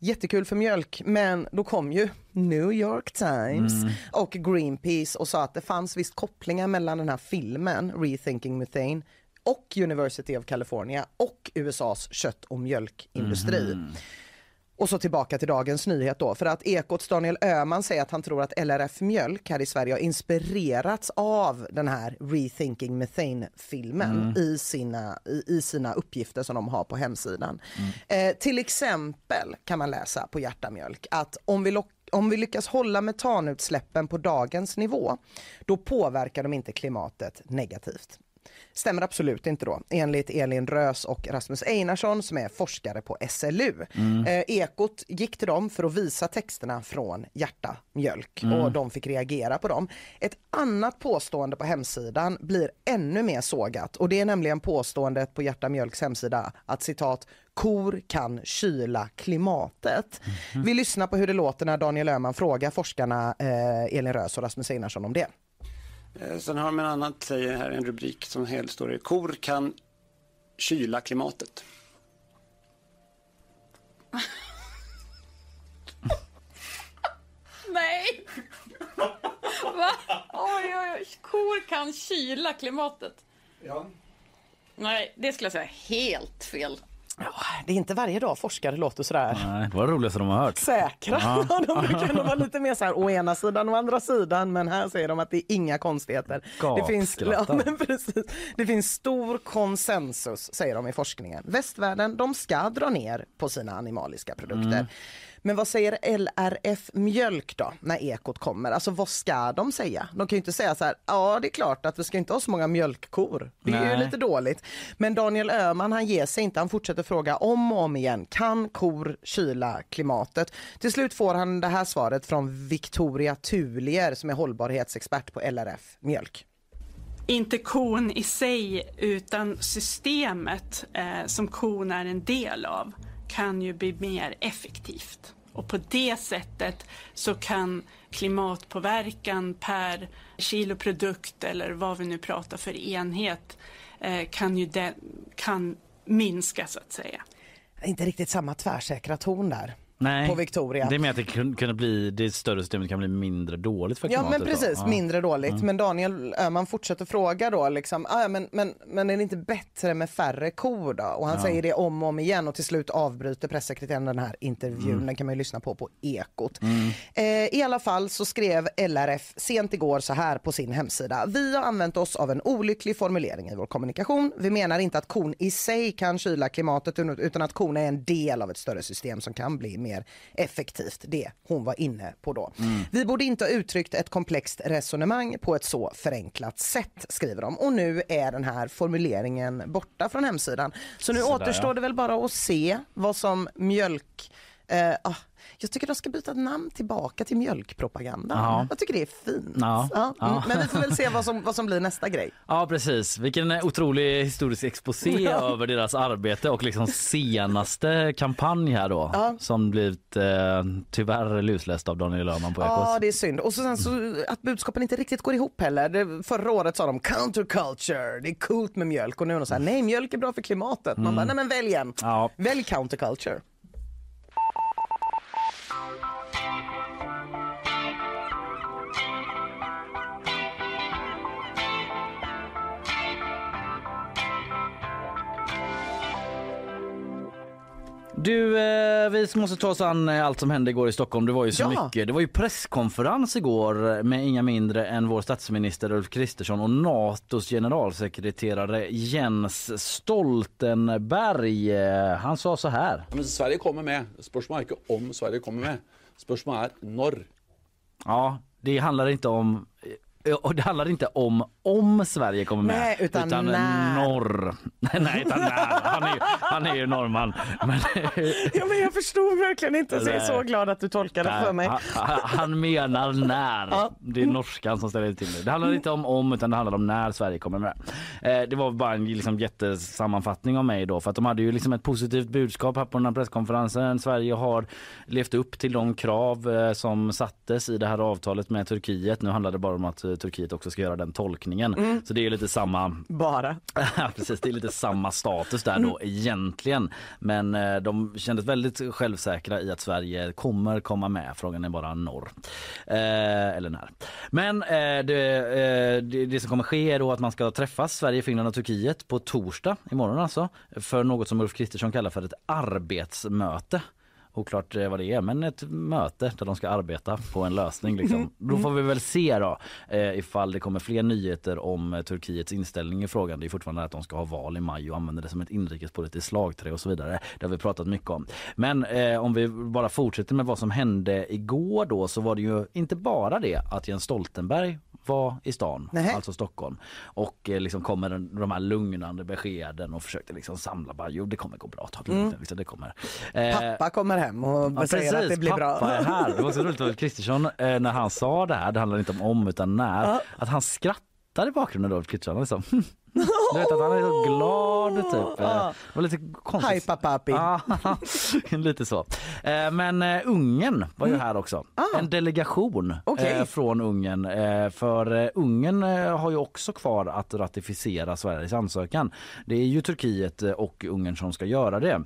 Jättekul för mjölk, men då kom ju New York Times och Greenpeace och sa att det fanns visst kopplingar mellan den här filmen, Rethinking Methane, och University of California och USAs kött och mjölkindustri. Och så tillbaka till dagens nyhet då, för att Ekots Daniel Öhman säger att han tror att LRF Mjölk här i Sverige har inspirerats av den här Rethinking Methane-filmen i, sina, i, i sina uppgifter som de har på hemsidan. Eh, till exempel kan man läsa på Hjärta Mjölk att om vi lock om vi lyckas hålla metanutsläppen på dagens nivå, då påverkar de inte klimatet negativt. Stämmer absolut inte då, enligt Elin Rös och Rasmus Einarsson som är forskare på SLU. Eh, Ekot gick till dem för att visa texterna från Hjärta Mjölk och de fick reagera på dem. Ett annat påstående på hemsidan blir ännu mer sågat och det är nämligen påståendet på Hjärta Mjölks hemsida att citat kor kan kyla klimatet. Vi lyssnar på hur det låter när Daniel Öhman frågar forskarna eh, Elin Rös och Rasmus Einarsson om det. Eh, Sen har de en annan, säger här en rubrik som helt står det. Kor kan kyla klimatet. Nej! Va? Oj, oj, oj. Kor kan kyla klimatet. Ja. Nej, det skulle jag säga helt fel. Det är inte varje dag forskare låter sådär Nej, det var det roligaste de har hört. säkra. de brukar nog vara lite mer så här å ena sidan och andra sidan men här säger de att det är inga konstigheter. Det finns, ja, men precis, det finns stor konsensus säger de i forskningen. Västvärlden de ska dra ner på sina animaliska produkter. Men vad säger LRF Mjölk då när ekot kommer? Alltså vad ska de säga? De kan ju inte säga så här, ja det är klart att vi ska inte ha så många mjölkkor. Det är ju Nej. lite dåligt. Men Daniel Öhman han ger sig inte, han fortsätter fråga om och om igen. Kan kor kyla klimatet? Till slut får han det här svaret från Victoria Tulier som är hållbarhetsexpert på LRF Mjölk. inte kon i sig utan systemet eh, som kon är en del av kan ju bli mer effektivt. Och på det sättet så kan klimatpåverkan per kilo produkt eller vad vi nu pratar för enhet eh, kan ju den, kan minska så att säga. Inte riktigt samma tvärsäkra ton där. Nej, på Victoria. Det är med att det kun- kunde bli, det större systemet kan bli mindre dåligt för Ja klimatet. men då. precis, Ja. mindre dåligt. Men Daniel Öhman fortsätter fråga då liksom, ah, ja, men, men, men är det inte bättre med färre kor då? Och han säger det om och om igen och till slut avbryter pressekreteraren den här intervjun. Den kan man ju lyssna på på Ekot. Eh, I alla fall så skrev LRF sent igår så här på sin hemsida. Vi har använt oss av en olycklig formulering i vår kommunikation. Vi menar inte att kon i sig kan kyla klimatet utan att kon är en del av ett större system som kan bli mer effektivt. Det hon var inne på då. Vi borde inte ha uttryckt ett komplext resonemang på ett så förenklat sätt, skriver de. Och nu är den här formuleringen borta från hemsidan. Så nu Sådär, återstår ja. det väl bara att se vad som mjölk Eh, ah, jag tycker de ska byta namn tillbaka till mjölkpropagandan. Ja. Jag tycker det är fint. Ja. Ja, Ja. mm, Men vi får väl se vad som, vad som blir nästa grej. Ja precis, vilken otrolig historisk exposé Ja. över deras arbete och liksom senaste kampanj här då Ja. som blivit eh, tyvärr lusläst av Daniel Öhman på Ja, Ekot. det är synd. Och så sen så att budskapen inte riktigt går ihop heller. Det, förra året sa de counterculture, det är coolt med mjölk och nu är de så här, nej mjölk är bra för klimatet. Man bara, nej men välj en. Ja. Välj counterculture. Du, eh, vi måste ta oss an eh, allt som hände igår i Stockholm. Det var ju så Ja. mycket. Det var ju presskonferens igår med inga mindre än vår statsminister Ulf Kristersson och Natos generalsekreterare Jens Stoltenberg. Eh, Han sa så här. Men Sverige kommer med. Spørsmålet er ikke om Sverige kommer med. Spørsmålet er når. Ja, det handlar inte om eh, och det handlar inte om om Sverige kommer med Nej, utan när. norr. Nej, utan när. Han är, ju- han är ju norrman. Men, Ja, men jag förstod verkligen inte, så jag är så glad att du tolkade för mig. Han, han- menar när. Ja. Det är norskan som ställer till det. Det handlar inte om om utan det handlar om när Sverige kommer med. Eh, det var bara en liksom, jättesammanfattning av mig då för att de hade ju liksom ett positivt budskap här på den här presskonferensen. Sverige har levt upp till de krav eh, som sattes i det här avtalet med Turkiet. Nu handlar det bara om att eh, Turkiet också ska göra den tolkningen. Så det är lite samma Bara. Precis, det är lite samma status där då egentligen. Men eh, de kändes väldigt självsäkra i att Sverige kommer komma med. Frågan är bara norr. Eh, eller när. Men eh, det, eh, det, det som kommer ske är då att man ska träffas, Sverige, Finland och Turkiet på torsdag imorgon alltså. För något som Ulf Kristersson kallar för ett arbetsmöte. Oklart eh, vad det är, men ett möte där de ska arbeta på en lösning. Liksom. Då får vi väl se då eh, ifall det kommer fler nyheter om eh, Turkiets inställning i frågan. Det är fortfarande att de ska ha val i maj och använda det som ett inrikespolitiskt slagträ och så vidare. Det har vi pratat mycket om. Men eh, om vi bara fortsätter med vad som hände igår då så var det ju inte bara det att Jens Stoltenberg var i stan, Nähä. alltså Stockholm och eh, liksom kommer den- de här lugnande beskeden och försökte liksom samla bara jo det kommer gå bra, ta det liksom, det kommer. Eh, Pappa kommer hem och Ja, säger att det blir pappa bra. är här. Det var så roligt att Kristersson eh, när han sa det här, det handlar inte om om utan när, att han skrattade i bakgrunden då Kristersson. Liksom. Du vet att han är så glad typ. Eh, Det var lite konstigt. Papapi. Ja, lite så. Eh, Men eh, Ungern var ju här också. En delegation Mm. Eh, från Ungern. Eh, För eh, Ungern eh, har ju också kvar att ratificera Sveriges ansökan. Det är ju Turkiet eh, och Ungern som ska göra det.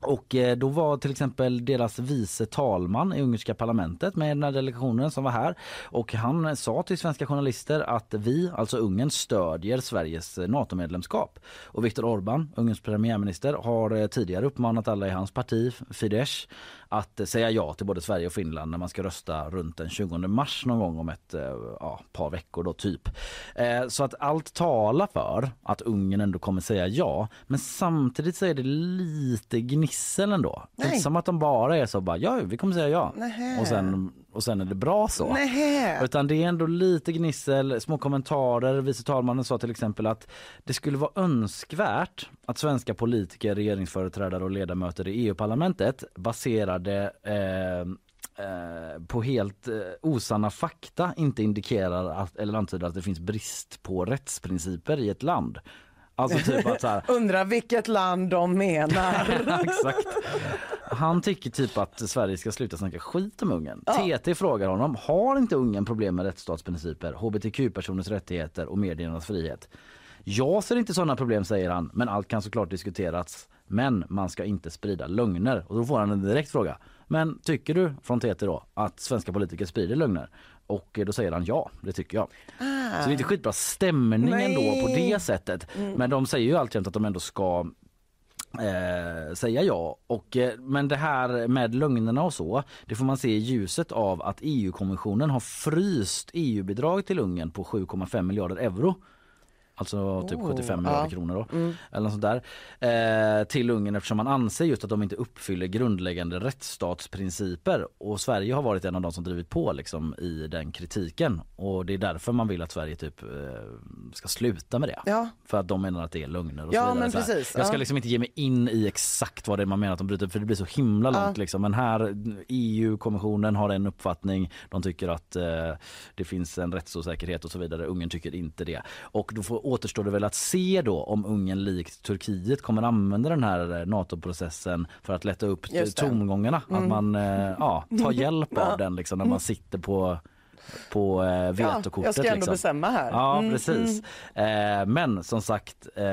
Och eh, då var till exempel deras vice talman i ungerska parlamentet med i den här delegationen som var här. Och han sa till svenska journalister att vi, alltså Ungern, stödjer Sveriges eh, NATO-medlemskap. Och Viktor Orbán, Ungerns premiärminister, har eh, tidigare uppmanat alla i hans parti, Fidesz, att säga ja till både Sverige och Finland när man ska rösta runt den 20 mars någon gång om ett eh, ja, par veckor då typ. Eh, Så att allt talar för att Ungern ändå kommer säga ja. Men samtidigt så är det lite gnissel ändå. Det är Nej. som att de bara är så bara ja vi kommer säga ja. Nähä. Och sen, och sen är det bra så. Nähä. Utan det är ändå lite gnissel, små kommentarer. Vice talmannen sa till exempel att det skulle vara önskvärt att svenska politiker, regeringsföreträdare och ledamöter i EU-parlamentet baserade eh, eh, på helt eh, osanna fakta inte indikerar att, eller antyder att det finns brist på rättsprinciper i ett land. Alltså typ att så här, Undrar vilket land de menar. Exakt. Han tycker typ att Sverige ska sluta snacka skit om Ungern. TT frågar honom, har inte Ungern problem med rättsstatsprinciper, hbtq-personers rättigheter och mediernas frihet? Jag ser inte sådana problem säger han, men allt kan såklart diskuteras. Men man ska inte sprida lögner. Och då får han en direkt fråga. Men tycker du från TT då att svenska politiker sprider lögner? Och då säger han ja, det tycker jag. Så det är inte skitbra stämning ändå på det sättet. Men de säger ju alltid att de ändå ska eh, säga ja. Och, eh, men det här med lögnerna och så, det får man se i ljuset av att EU-kommissionen har fryst EU-bidrag till Ungern på 7,5 miljarder euro. Alltså typ Oh, 75 miljarder ja. kronor då. Eller något sånt där. Eh, till Ungern eftersom man anser just att de inte uppfyller grundläggande rättsstatsprinciper. Och Sverige har varit en av de som drivit på liksom, i den kritiken. Och det är därför man vill att Sverige typ eh, ska sluta med det. Ja. För att de menar att det är lögner och Ja, men precis, Jag ska ja. liksom inte ge mig in i exakt vad det är man menar att de bryter för det blir så himla långt liksom. Men här EU-kommissionen har en uppfattning. De tycker att eh, det finns en rättsosäkerhet och så vidare. Ungern tycker inte det. Och då får, återstår det väl att se då om Ungern likt Turkiet kommer använda den här eh, NATO-processen för att lätta upp det. Mm. Att man eh, ja, tar hjälp av den liksom när man sitter på på eh, vetokortet. Ja, jag ska ändå liksom. bestämma här. Ja, Mm, precis. Eh, men som sagt, eh,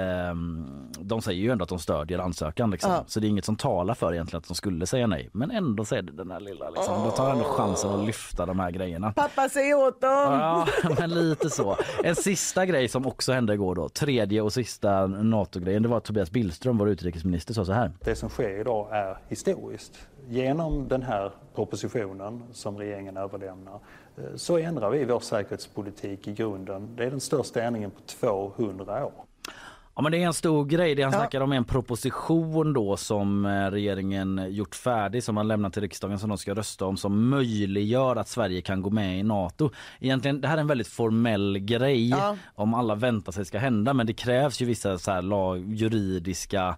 de säger ju ändå att de stödjer ansökan. Liksom. Ja. Så det är inget som talar för egentligen att de skulle säga nej. Men ändå så är det den här lilla, liksom. de tar ändå chansen att lyfta de här grejerna. Pappa säg åt dem! Ja, men lite så. En sista grej som också hände igår då, tredje och sista NATO-grejen, det var att Tobias Billström, vår utrikesminister, sa så här. Det som sker idag är historiskt. Genom den här propositionen som regeringen överlämnar så ändrar vi vår säkerhetspolitik i grunden. Det är den största ändringen på 200 år. Ja men det är en stor grej. Det han snackar om en proposition då som eh, regeringen gjort färdig som man lämnat till riksdagen som de ska rösta om som möjliggör att Sverige kan gå med i Nato. Egentligen det här är en väldigt formell grej Ja. om alla väntar sig ska hända men det krävs ju vissa så här lag, juridiska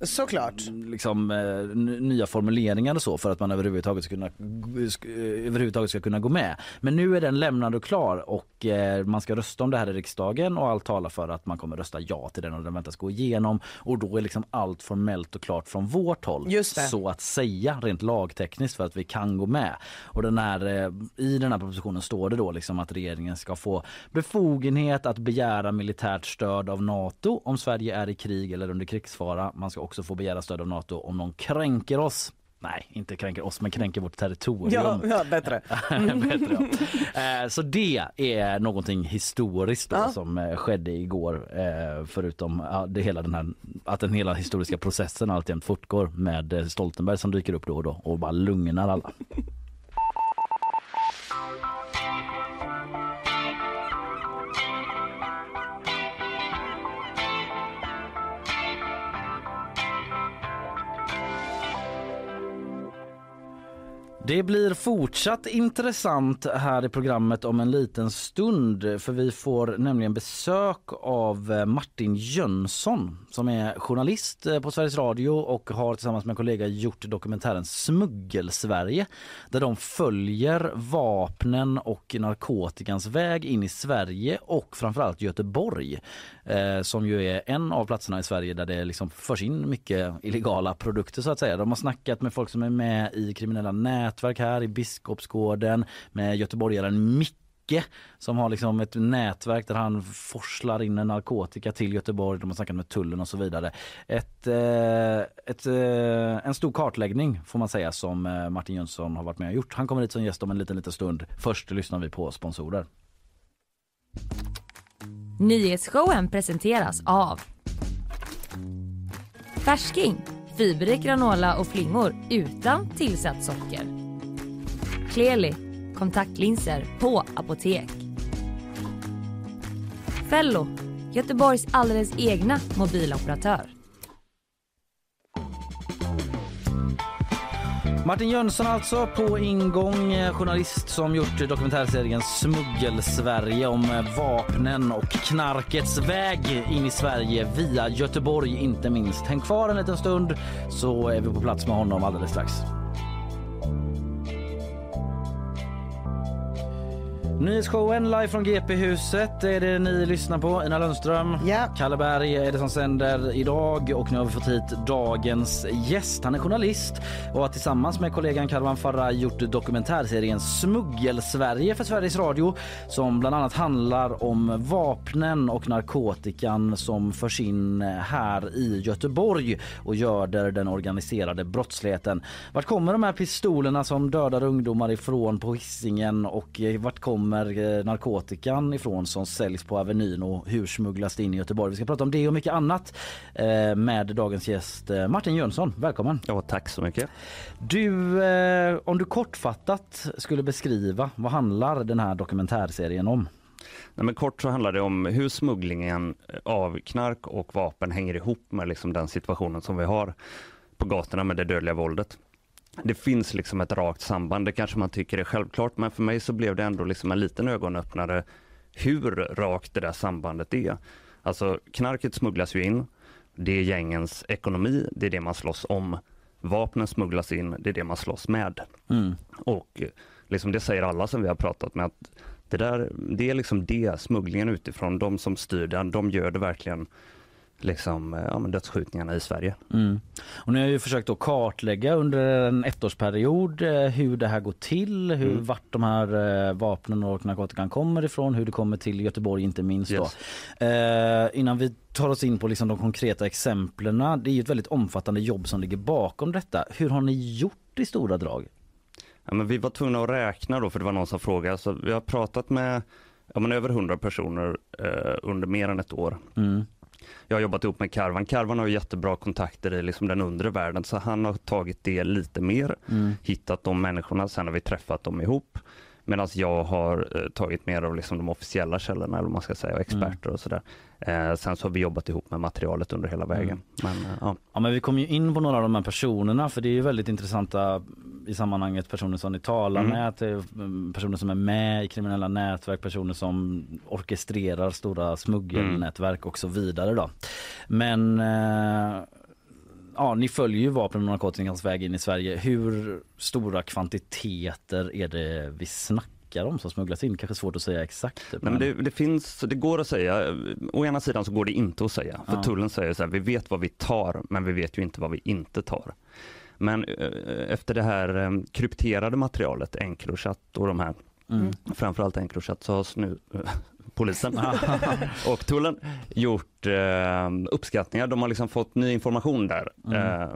Såklart. liksom, eh, nya formuleringar och så för att man överhuvudtaget ska kunna, eh, överhuvudtaget ska kunna gå med. Men nu är den lämnad och klar och eh, man ska rösta om det här i riksdagen och allt talar för att man kommer rösta ja till den och den väntas gå igenom och då är liksom allt formellt och klart från vårt håll. Så att säga rent lagtekniskt för att vi kan gå med. Och den här, i den här propositionen står det då liksom att regeringen ska få befogenhet att begära militärt stöd av Nato om Sverige är i krig eller under krigsfara. Man ska också få begära stöd av Nato om någon kränker oss. Nej, inte kränker oss, men kränker vårt territorium. Ja, ja, bättre. Bättre, ja. Eh, Så det är någonting historiskt då, Ja. som eh, skedde igår. eh, Förutom det hela den här, att den hela historiska processen alltjämt fortgår med Stoltenberg som dyker upp då och då och bara lugnar alla. Det blir fortsatt intressant här i programmet om en liten stund för vi får nämligen besök av eh, Martin Jönsson som är journalist eh, på Sveriges Radio och har tillsammans med en kollega gjort dokumentären Smuggelsverige där de följer vapnen och narkotikans väg in i Sverige och framförallt Göteborg eh, som ju är en av platserna i Sverige där det liksom förs in mycket illegala produkter så att säga. De har snackat med folk som är med i kriminella nät nätverk här i Biskopsgården med göteborgaren Micke som har liksom ett nätverk där han forslar in en narkotika till Göteborg. De har snackat med tullen och så vidare. Ett, eh, ett, eh, en stor kartläggning får man säga som eh, Martin Jönsson har varit med och gjort. Han kommer hit som gäst om en liten, liten stund. Först lyssnar vi på sponsorer. Nyhetsshowen presenteras av Färsking, fiberrik granola och flingor utan tillsatt socker. Clearly, kontaktlinser på apotek. Fello, Göteborgs alldeles egna mobiloperatör. Martin Jönsson alltså på ingång, eh, journalist som gjort dokumentärserien Smuggelsverige om eh, vapnen och knarkets väg in i Sverige via Göteborg inte minst. Häng kvar en liten stund så är vi på plats med honom alldeles strax. Nyhetsshowen live från GP-huset är det ni lyssnar på. Ina Lundström, Ja. Kalle Berg är det som sänder idag och nu har vi fått hit dagens gäst. Han är journalist och har tillsammans med kollegan Karvan Farah gjort dokumentärserien Smuggelsverige för Sveriges Radio som bland annat handlar om vapnen och narkotikan som förs in här i Göteborg och göder den organiserade brottsligheten. Vart kommer de här pistolerna som dödar ungdomar ifrån på Hisingen och eh, vart kommer eh, narkotikan ifrån som säljs på Avenyn och hur smugglas det in i Göteborg? Vi ska prata om det och mycket annat eh, med dagens gäst eh, Martin Jönsson. Välkommen! Ja, tack så mycket. Du, om du kortfattat skulle beskriva vad handlar den här dokumentärserien om? Nej, men kort så handlar det om hur smugglingen av knark och vapen hänger ihop med liksom den situationen som vi har på gatorna med det dödliga våldet. Det finns liksom ett rakt samband, det kanske man tycker är självklart, men för mig så blev det ändå liksom en liten ögonöppnare hur rakt det där sambandet är. Alltså knarket smugglas ju in, det är gängens ekonomi, det är det man slåss om. Vapnen smugglas in, det är det man slåss med. Mm. Och liksom det säger alla som vi har pratat med att det där, det är liksom det, smugglingen utifrån, de som styr den, de gör det verkligen liksom, eh, ja, men dödsskjutningarna i Sverige. Mm. Och ni har ju försökt att kartlägga under en ettårsperiod eh, hur det här går till, hur, Mm. vart de här eh, vapnen och narkotikan kommer ifrån, hur det kommer till Göteborg inte minst. Yes. Eh, innan vi tar oss in på liksom de konkreta exemplen, det är ju ett väldigt omfattande jobb som ligger bakom detta. Hur har ni gjort i stora drag? Ja, men vi var tvungna att räkna då för det var någon som frågade. Så vi har pratat med ja, men över 100 personer eh, under mer än ett år. Mm. Jag har jobbat ihop med Karvan. Karvan har jättebra kontakter i liksom den undre världen så han har tagit det lite mer, Mm. hittat de människorna, sen har vi träffat dem ihop. Medan jag har eh, tagit mer av liksom de officiella källorna, eller man ska säga, och experter och sådär. Eh, sen så har vi jobbat ihop med materialet under hela vägen. Men, eh, ja. Ja men vi kommer ju in på några av de här personerna för det är ju väldigt intressanta i sammanhanget personer som ni talar Mm. med, mm, personer som är med i kriminella nätverk, personer som orkestrerar stora smuggelnätverk och så vidare då. Men eh, ja, ni följer ju vapen och narkotikans väg in i Sverige. Hur stora kvantiteter är det vi snackar om som smugglas in? Kanske svårt att säga exakt. Nej, men det, det finns, det går att säga. Å ena sidan så går det inte att säga. För Ja. tullen säger så här, vi vet vad vi tar, men vi vet ju inte vad vi inte tar. Men eh, efter det här eh, krypterade materialet, Encrochat och de här, Mm. framförallt Encrochat, så har nu polisen och tullen gjort eh, uppskattningar. De har liksom fått ny information där. Mm. Eh,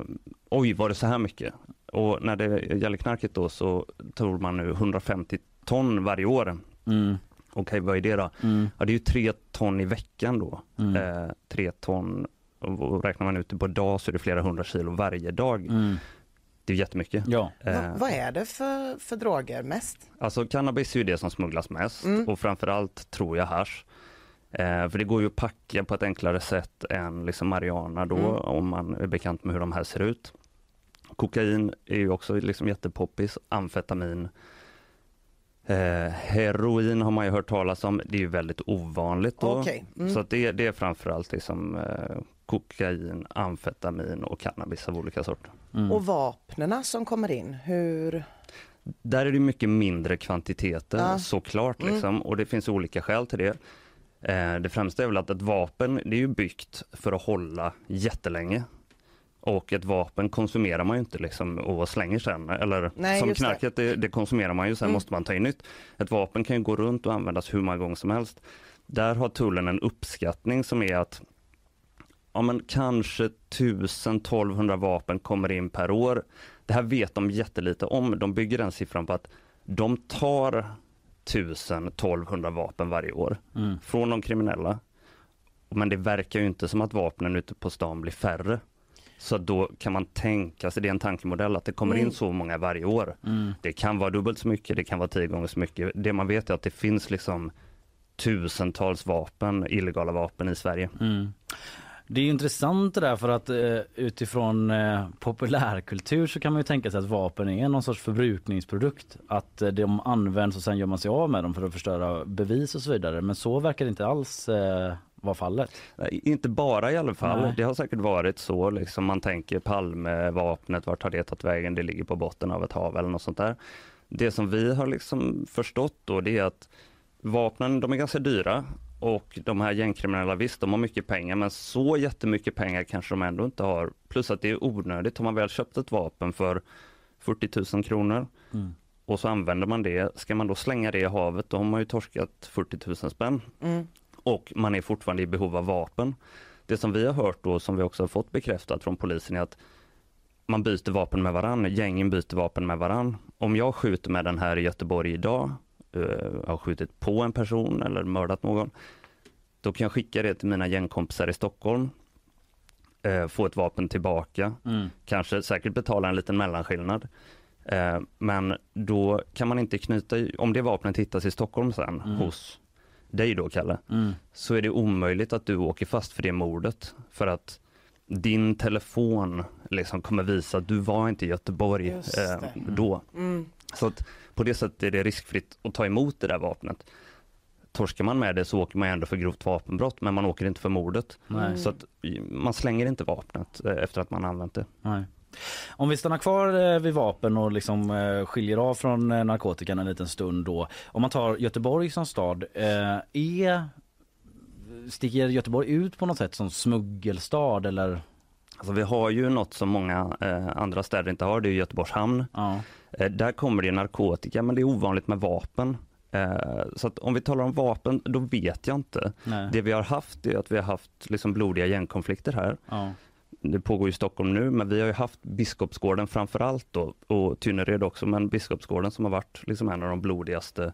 oj, var det så här mycket? Och när det gäller knarket då så tror man nu 150 ton varje år. Mm. Okej, vad är det då? Mm. Ja, det är ju tre ton i veckan då. Mm. Eh, tre ton, och och räknar man ut det på dag så är det flera hundra kilo varje dag. Det är jättemycket. Ja. Eh, vad är det för, för droger mest? Alltså cannabis är ju det som smugglas mest Mm. och framförallt tror jag hasch. Eh, för det går ju att packa på ett enklare sätt än liksom marijuana då Mm. om man är bekant med hur de här ser ut. Kokain är ju också liksom jättepoppis, amfetamin. Eh, heroin har man ju hört talas om, det är ju väldigt ovanligt då. Okej. Mm. Så att det, det är framförallt liksom, eh, kokain, amfetamin och cannabis av olika sorter. Mm. Och vapnena som kommer in, hur... Där är det mycket mindre kvantiteter Ja. såklart Mm. liksom, och det finns olika skäl till det. Eh, det främsta är väl att ett vapen det är ju byggt för att hålla jättelänge. Och ett vapen konsumerar man ju inte liksom och slänger sen. Eller Nej, som knarket, det. Det, konsumerar man ju, sen Mm. måste man ta in nytt. Ett vapen kan ju gå runt och användas hur många gånger som helst. Där har tullen en uppskattning som är att ja, men kanske 1000-1200 vapen kommer in per år. Det här vet de jättelite om. De bygger den siffran på att de tar 1000-1200 vapen varje år Mm. från de kriminella. Men det verkar ju inte som att vapnen ute på stan blir färre. Så då kan man tänka sig, det är en tankemodell, att det kommer Mm. in så många varje år. Mm. Det kan vara dubbelt så mycket, det kan vara tio gånger så mycket. Det man vet är att det finns liksom tusentals vapen, illegala vapen i Sverige. Mm. Det är intressant det där för att eh, utifrån eh, populärkultur så kan man ju tänka sig att vapen är någon sorts förbrukningsprodukt. Att eh, de används och sen gör man sig av med dem för att förstöra bevis och så vidare. Men så verkar det inte alls vara fallet. Nej, Inte bara i alla fall. Nej. Det har säkert varit så. Liksom man tänker Palmevapnet, vart har det tagit vägen? Det ligger på botten av ett hav eller något sånt där. Det som vi har liksom förstått då det är att vapnen de är ganska dyra och de här gängkriminella visst de har mycket pengar men så jättemycket pengar kanske de ändå inte har. Plus att det är onödigt. Har man väl köpt ett vapen för 40 000 kronor Mm. och så använder man det. Ska man då slänga det i havet då har man ju torskat 40 000 spänn Mm. och man är fortfarande i behov av vapen. Det som vi har hört då, som vi också har fått bekräftat från polisen är att man byter vapen med varann, gängen byter vapen med varann. Om jag skjuter med den här i Göteborg idag, eh, har skjutit på en person eller mördat någon, då kan jag skicka det till mina gängkompisar i Stockholm, eh, få ett vapen tillbaka, Mm. kanske säkert betala en liten mellanskillnad. Eh, men då kan man inte knyta, om det vapnet hittas i Stockholm sen Mm. hos dig då Kalle, Mm. så är det omöjligt att du åker fast för det mordet. För att din telefon liksom kommer visa att du var inte i Göteborg eh, då. Mm. Så att på det sättet är det riskfritt att ta emot det där vapnet. Torskar man med det så åker man ändå för grovt vapenbrott men man åker inte för mordet. Nej. Så att man slänger inte vapnet eh, efter att man använt det. Nej. Om vi stannar kvar eh, vid vapen och liksom eh, skiljer av från narkotikan en liten stund då. Om man tar Göteborg som stad, är sticker Göteborg ut på något sätt som smuggelstad eller? Alltså vi har ju något som många eh, andra städer inte har, det är Göteborgs hamn. Ja. Eh, där kommer det narkotika men det är ovanligt med vapen. Eh, så om vi talar om vapen, då vet jag inte. Nej. Det vi har haft är att vi har haft liksom blodiga gängkonflikter här. Ja. Det pågår i Stockholm nu, men vi har ju haft Biskopsgården framför allt då, och Tynnered också, men Biskopsgården som har varit liksom en av de blodigaste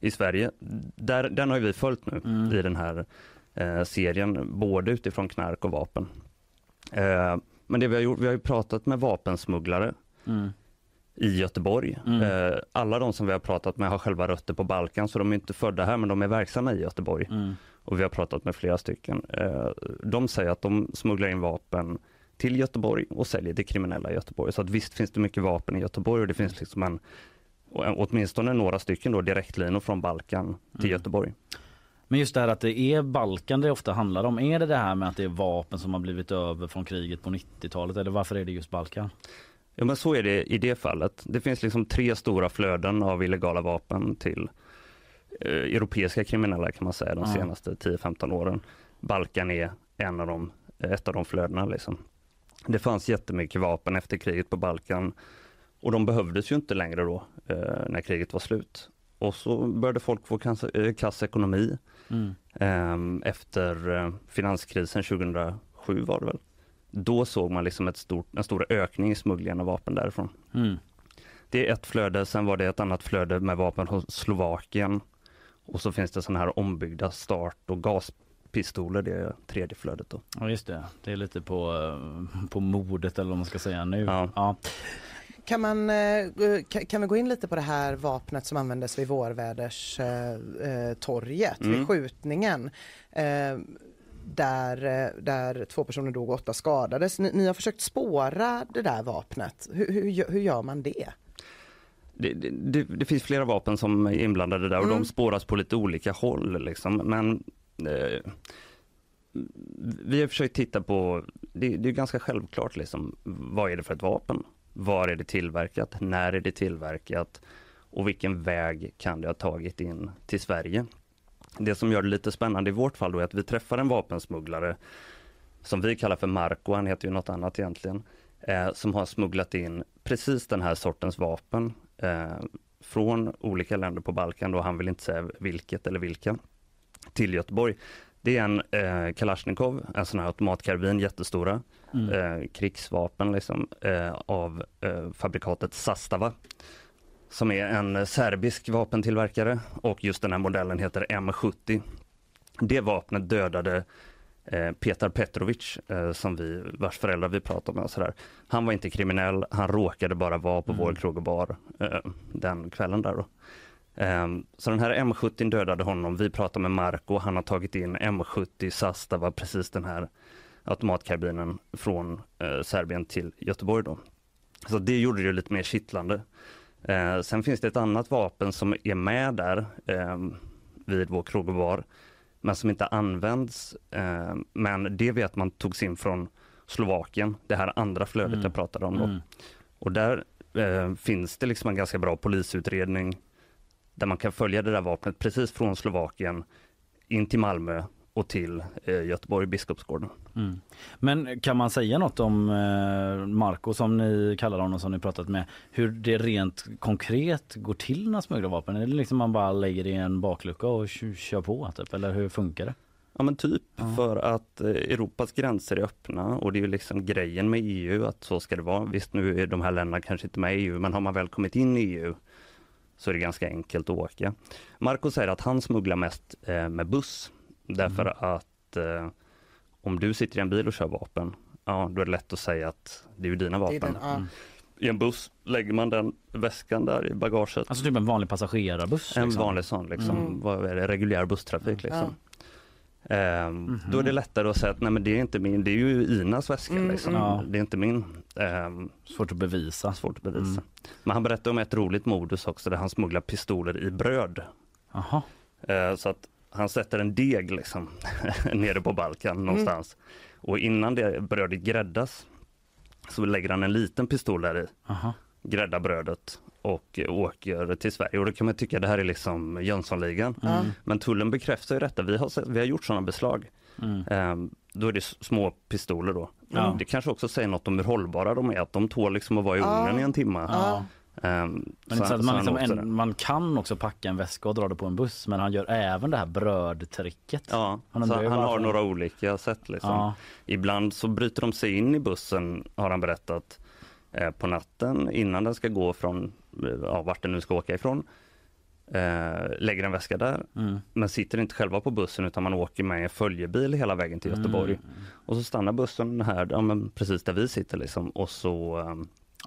i Sverige. Där, den har ju vi följt nu Mm. i den här eh, serien, både utifrån knark och vapen. Eh, men det vi har gjort, vi har ju pratat med vapensmugglare Mm. i Göteborg. Mm. Eh, alla de som vi har pratat med har själva rötter på Balkan, så de är inte födda här, men de är verksamma i Göteborg. Mm. Och vi har pratat med flera stycken. Eh, de säger att de smugglar in vapen till Göteborg och säljer till kriminella i Göteborg. Så att visst finns det mycket vapen i Göteborg och det finns liksom en, åtminstone några stycken då direktlinor från Balkan till Mm. Göteborg. Men just det här att det är Balkan det ofta handlar om. Är det det här med att det är vapen som har blivit över från kriget på 90-talet eller varför är det just Balkan? Ja men så är det i det fallet. Det finns liksom tre stora flöden av illegala vapen till eh, europeiska kriminella kan man säga de senaste 10-15 åren. Balkan är en av de, ett av de flödena liksom. Det fanns jättemycket vapen efter kriget på Balkan och de behövdes ju inte längre då eh, när kriget var slut. Och så började folk få kass, eh, kass ekonomi Mm. Ehm, efter eh, finanskrisen 2007 var det väl. Då såg man liksom ett stort, en stor ökning i smugglingen av vapen därifrån. Mm. Det är ett flöde, sen var det ett annat flöde med vapen från Slovakien. Och så finns det sådana här ombyggda start och gaspistoler, det är tredje flödet då. Ja just det, det är lite på, eh, på modet eller vad man ska säga nu. Ja. Ja. Kan, man, eh, ka- kan vi gå in lite på det här vapnet som användes vid Vårväderstorget, torget Mm. vid skjutningen? Eh, där, eh, där två personer dog och åtta skadades. Ni, ni har försökt spåra det där vapnet. Hur, hur, hur gör man det? Det, det, det, det finns flera vapen som är inblandade där och Mm. de spåras på lite olika håll. Liksom. Men eh, vi har försökt titta på, det, det är ganska självklart, liksom, vad är det för ett vapen? Var är det tillverkat? När är det tillverkat? Och vilken väg kan det ha tagit in till Sverige? Det som gör det lite spännande i vårt fall då är att vi träffar en vapensmugglare som vi kallar för Marco, han heter ju något annat egentligen, eh, som har smugglat in precis den här sortens vapen eh, från olika länder på Balkan, då han vill inte säga vilket eller vilka, till Göteborg. Det är en eh, Kalashnikov, en sån här automatkarbin, jättestora, Mm. eh, krigsvapen liksom, eh, av eh, fabrikatet Sastava som är en serbisk vapentillverkare och just den här modellen heter M70. Det vapnet dödade eh, Petar Petrovic, eh, som vi, vars föräldrar vi pratade med. Och sådär. Han var inte kriminell, han råkade bara vara på Mm. vår krog och bar eh, den kvällen där. Då. Ehm, så den här M70 dödade honom. Vi pratade med Marco, han har tagit in M70 Sastava, precis den här automatkarbinen från eh, Serbien till Göteborg. Då. Så det gjorde det lite mer kittlande. Eh, sen finns det ett annat vapen som är med där eh, vid vår krog och bar, men som inte används. Eh, men det vet man togs in från Slovakien, det här andra flödet Mm. jag pratade om. Då. Mm. Och där eh, finns det liksom en ganska bra polisutredning där man kan följa det där vapnet precis från Slovakien in till Malmö och till eh, Göteborg Biskopsgården. Mm. Men kan man säga något om eh, Marco som ni kallar honom som ni pratat med, hur det rent konkret går till när smugglar vapen? Är det liksom man bara lägger i en baklucka och kö- kör på typ, eller hur funkar det? Ja men typ Ja. för att eh, Europas gränser är öppna och det är ju liksom grejen med EU att så ska det vara. Visst nu är de här länderna kanske inte med i EU men har man väl kommit in i EU så är det ganska enkelt att åka. Marco säger att han smugglar mest eh, med buss därför att eh, om du sitter i en bil och kör vapen, ja då är det lätt att säga att det är ju dina vapen. den. Mm. I en buss lägger man den väskan där i bagaget. Alltså typ en vanlig passagerarbuss? En liksom. vanlig sån, liksom, Mm. vad är det, reguljär busstrafik. Liksom. Ehm, Mhm. Då är det lättare att säga att nej men det är inte min, det är ju Inas väska. Mm, liksom. mm. Det är inte min. Ehm, Svårt att bevisa. svårt att bevisa. Mm. Men han berättade om ett roligt modus också där han smugglar pistoler i bröd. Eh, så att han sätter en deg liksom nere på Balkan någonstans. Och innan det brödet gräddas så lägger han en liten pistol där i, Aha. gräddar brödet och åker till Sverige. Och då kan man tycka det här är liksom Jönssonligan. Mm. Men tullen bekräftar ju detta. Vi har, sett- vi har gjort sådana beslag. Mm. Ehm, då är det små pistoler då. Ja. Det kanske också säger något om hur hållbara de är, att de tål liksom att vara i Ja. ugnen i en timme. Ja. Ehm, Men så man, liksom en, man kan också packa en väska och dra det på en buss men han gör även det här brödtricket. Ja, Han han, har varför. några olika sätt. Liksom. Ja. Ibland så bryter de sig in i bussen, har han berättat, eh, på natten innan den ska gå från ja, vart den nu ska åka ifrån. Eh, lägger en väska där, Mm. men sitter inte själva på bussen utan man åker med en följebil hela vägen till Göteborg. Mm. Och så stannar bussen här, ja, precis där vi sitter liksom. Och så eh,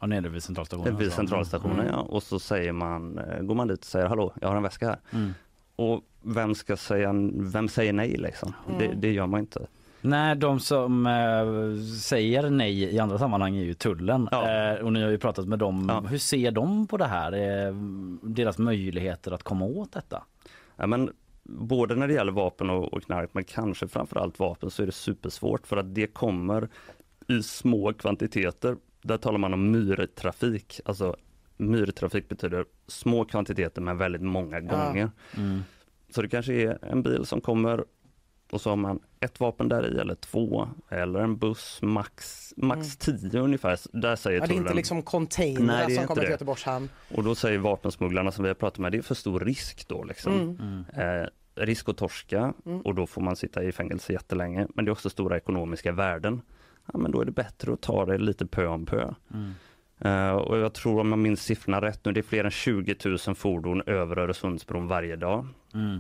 Ja, nere vid centralstationen. vid alltså. centralstationen Mm. ja. Och så säger man, eh, går man dit och säger hallå, jag har en väska här. Mm. Och vem ska säga, vem säger nej liksom? Det, det gör man inte. Nej, de som eh, säger nej i andra sammanhang är ju tullen. Ja. Eh, och ni har ju pratat med dem. Ja. Hur ser de på det här? Eh, deras möjligheter att komma åt detta? Ja, men både när det gäller vapen och, och knark, men kanske framförallt vapen, så är det supersvårt för att det kommer i små kvantiteter. Där talar man om myrtrafik. Alltså myrtrafik betyder små kvantiteter men väldigt många gånger. Mm. Så det kanske är en bil som kommer och så har man ett vapen där i eller två eller en buss max, max tio ungefär. Där säger Ja, det är inte liksom containrar som kommer till. Göteborgs hamn. Och då säger vapensmugglarna som vi har pratat med, det är för stor risk då liksom. Mm. Eh, risk att torska Mm. och då får man sitta i fängelse jättelänge. Men det är också stora ekonomiska värden. Ja, men då är det bättre att ta det lite pö om pö. Mm. Eh, och jag tror om jag minns siffrorna rätt nu, det är fler än 20 000 fordon över Öresundsbron varje dag. Mm.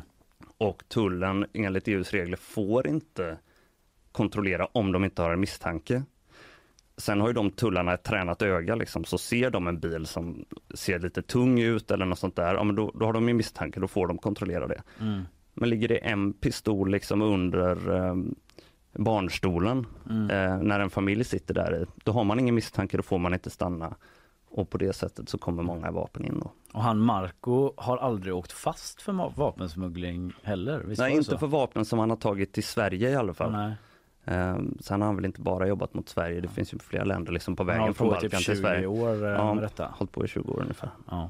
Och tullen enligt EUs regler får inte kontrollera om de inte har en misstanke. Sen har ju de tullarna ett tränat öga liksom, så ser de en bil som ser lite tung ut eller något sånt där, ja, men då, då har de ju misstanke, då får de kontrollera det. Mm. Men ligger det en pistol liksom under eh, barnstolen Mm. eh, när en familj sitter där i, då har man ingen misstanke, då får man inte stanna. Och på det sättet så kommer många vapen in då. Och han Marco har aldrig åkt fast för vapensmuggling heller? Visst Nej, inte för vapen som han har tagit till Sverige i alla fall. Nej. Eh, sen har han väl inte bara jobbat mot Sverige, det finns ju flera länder liksom på vägen från Balkan typ till 20 Sverige. år eh, Ja. med detta. Hållit på i 20 år ungefär. Ja.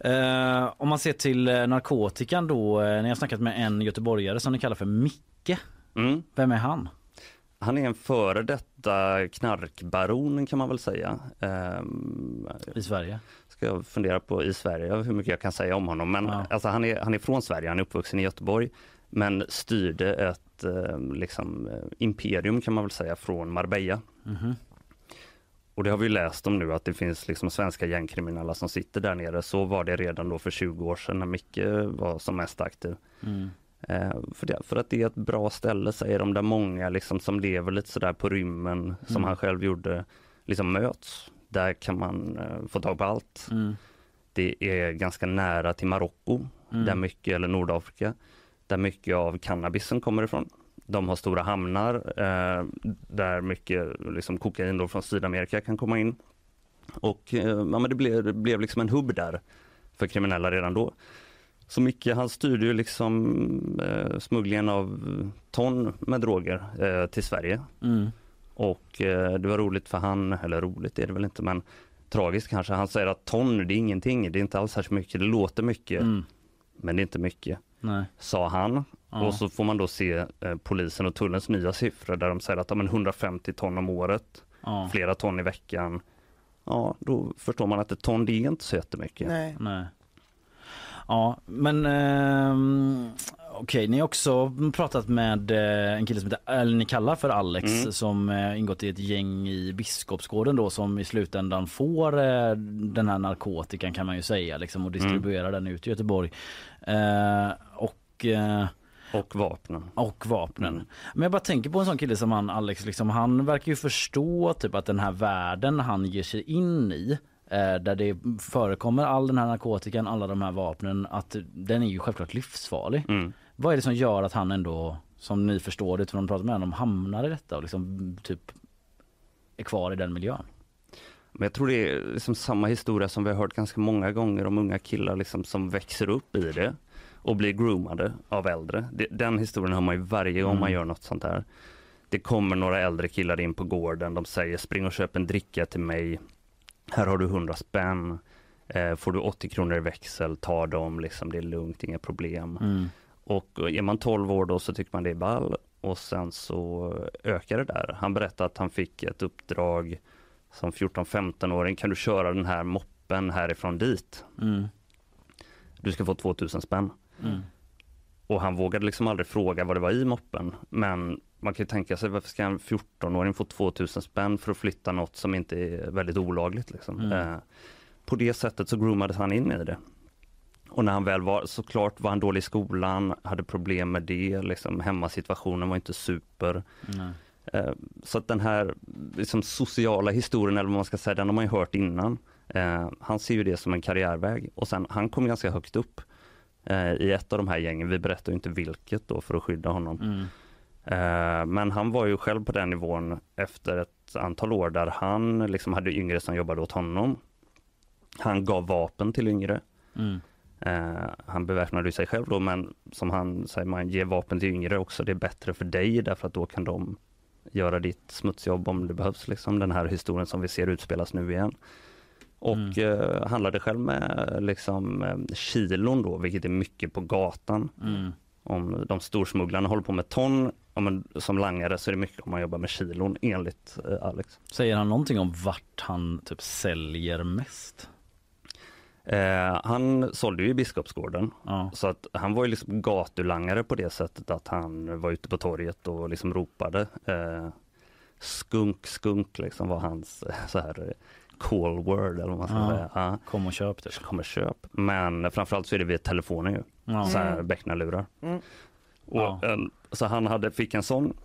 Eh, om man ser till eh, narkotikan då. Ni har snackat med en göteborgare som ni kallar för Micke. Mm. Vem är han? Han är en före detta knarkbaron kan man väl säga. Ehm, I Sverige? ska jag fundera på i Sverige hur mycket jag kan säga om honom. Men Ja. alltså, han, är, han är från Sverige, han är uppvuxen i Göteborg. Men styrde ett eh, liksom, eh, imperium kan man väl säga från Marbella. Mhm. Och det har vi läst om nu att det finns liksom svenska gängkriminella som sitter där nere. Så var det redan då för 20 år sedan när Micke var som mest aktiv. Mm. Eh, för, det, för att det är ett bra ställe säger de där många liksom som lever lite sådär på rymmen som Mm. han själv gjorde liksom möts. Där kan man eh, få tag på allt. Mm. Det är ganska nära till Marocko, Mm. där mycket, eller Nordafrika, där mycket av cannabisen kommer ifrån. De har stora hamnar eh, där mycket liksom, kokain då från Sydamerika kan komma in. Och eh, ja, men det, blev, det blev liksom en hubb där för kriminella redan då. Så Micke han styrde ju liksom eh, smugglingen av ton med droger eh, till Sverige. Mm. Och eh, det var roligt för han, eller roligt är det väl inte men tragiskt kanske, han säger att ton det är ingenting, det är inte alls särskilt mycket, det låter mycket Mm. men det är inte mycket, Nej. sa han. Ja. Och så får man då se eh, polisen och tullens nya siffror där de säger att ja, men 150 ton om året, Ja. flera ton i veckan. Ja, då förstår man att ett ton det är inte så jättemycket. Nej. Nej. Ja, men ehm, okej, ni har också pratat med eh, en kille som heter, eller ni kallar för Alex Mm. som eh, ingått i ett gäng i Biskopsgården då som i slutändan får eh, den här narkotikan kan man ju säga liksom och distribuerar den ut i Göteborg. Eh, och eh, Och vapnen. och vapnen. Mm. Men jag bara tänker på en sån kille som han Alex, liksom, han verkar ju förstå typ att den här världen han ger sig in i eh, där det förekommer all den här narkotikan, alla de här vapnen, att den är ju självklart livsfarlig. Mm. Vad är det som gör att han ändå, som ni förstår det utifrån att prata med honom, hamnar i detta och liksom typ är kvar i den miljön? Men jag tror det är liksom samma historia som vi har hört ganska många gånger om unga killar liksom som växer upp i det och blir groomade av äldre. Den historien har man ju varje gång Mm. man gör något sånt här. Det kommer några äldre killar in på gården, de säger spring och köp en dricka till mig. Här har du hundra spänn. Eh, får du 80 kronor i växel, ta dem, liksom, det är lugnt, inga problem. Mm. Och är man 12 år då så tycker man det är ball och sen så ökar det där. Han berättade att han fick ett uppdrag som 14-15-åring, kan du köra den här moppen härifrån dit? Mm. Du ska få 2000 spänn. Mm. Och han vågade liksom aldrig fråga vad det var i moppen. Men man kan ju tänka sig varför ska en 14-åring få 2000 spänn för att flytta något som inte är väldigt olagligt. Liksom. Mm. Eh, på det sättet så groomades han in i det. Och när han väl var, såklart var han dålig i skolan, hade problem med det, liksom, hemmasituationen var inte super. Nej. Eh, Så att den här liksom, sociala historien, eller vad man ska säga, den har man ju hört innan. Eh, han ser ju det som en karriärväg och sen han kom ganska högt upp eh, i ett av de här gängen. Vi berättar inte vilket då för att skydda honom. Mm. Eh, men han var ju själv på den nivån efter ett antal år där han liksom hade yngre som jobbade åt honom. Han gav vapen till yngre. Mm. Eh, han beväpnade sig själv då, men som han säger, man ger vapen till yngre också. Det är bättre för dig därför att då kan de göra ditt smutsjobb om det behövs. Liksom. Den här historien som vi ser utspelas nu igen. Och eh, handlade själv med liksom, kilon då, vilket är mycket på gatan. Mm. Om de storsmugglarna håller på med ton, ja, men som langare så är det mycket om man jobbar med kilon enligt eh, Alex. Säger han någonting om vart han typ säljer mest? Eh, han sålde ju i Biskopsgården Ja. så att han var ju liksom gatulangare på det sättet att han var ute på torget och liksom ropade. Eh, skunk, skunk liksom var hans eh, så här call word eller vad man ska Ja. säga. Ja. Kom och köp typ. Kom och köp. Men framförallt så är det via telefonen ju. Ja. Så här Mm. becknarlurar. Mm. Och Ja. så han hade, fick en sån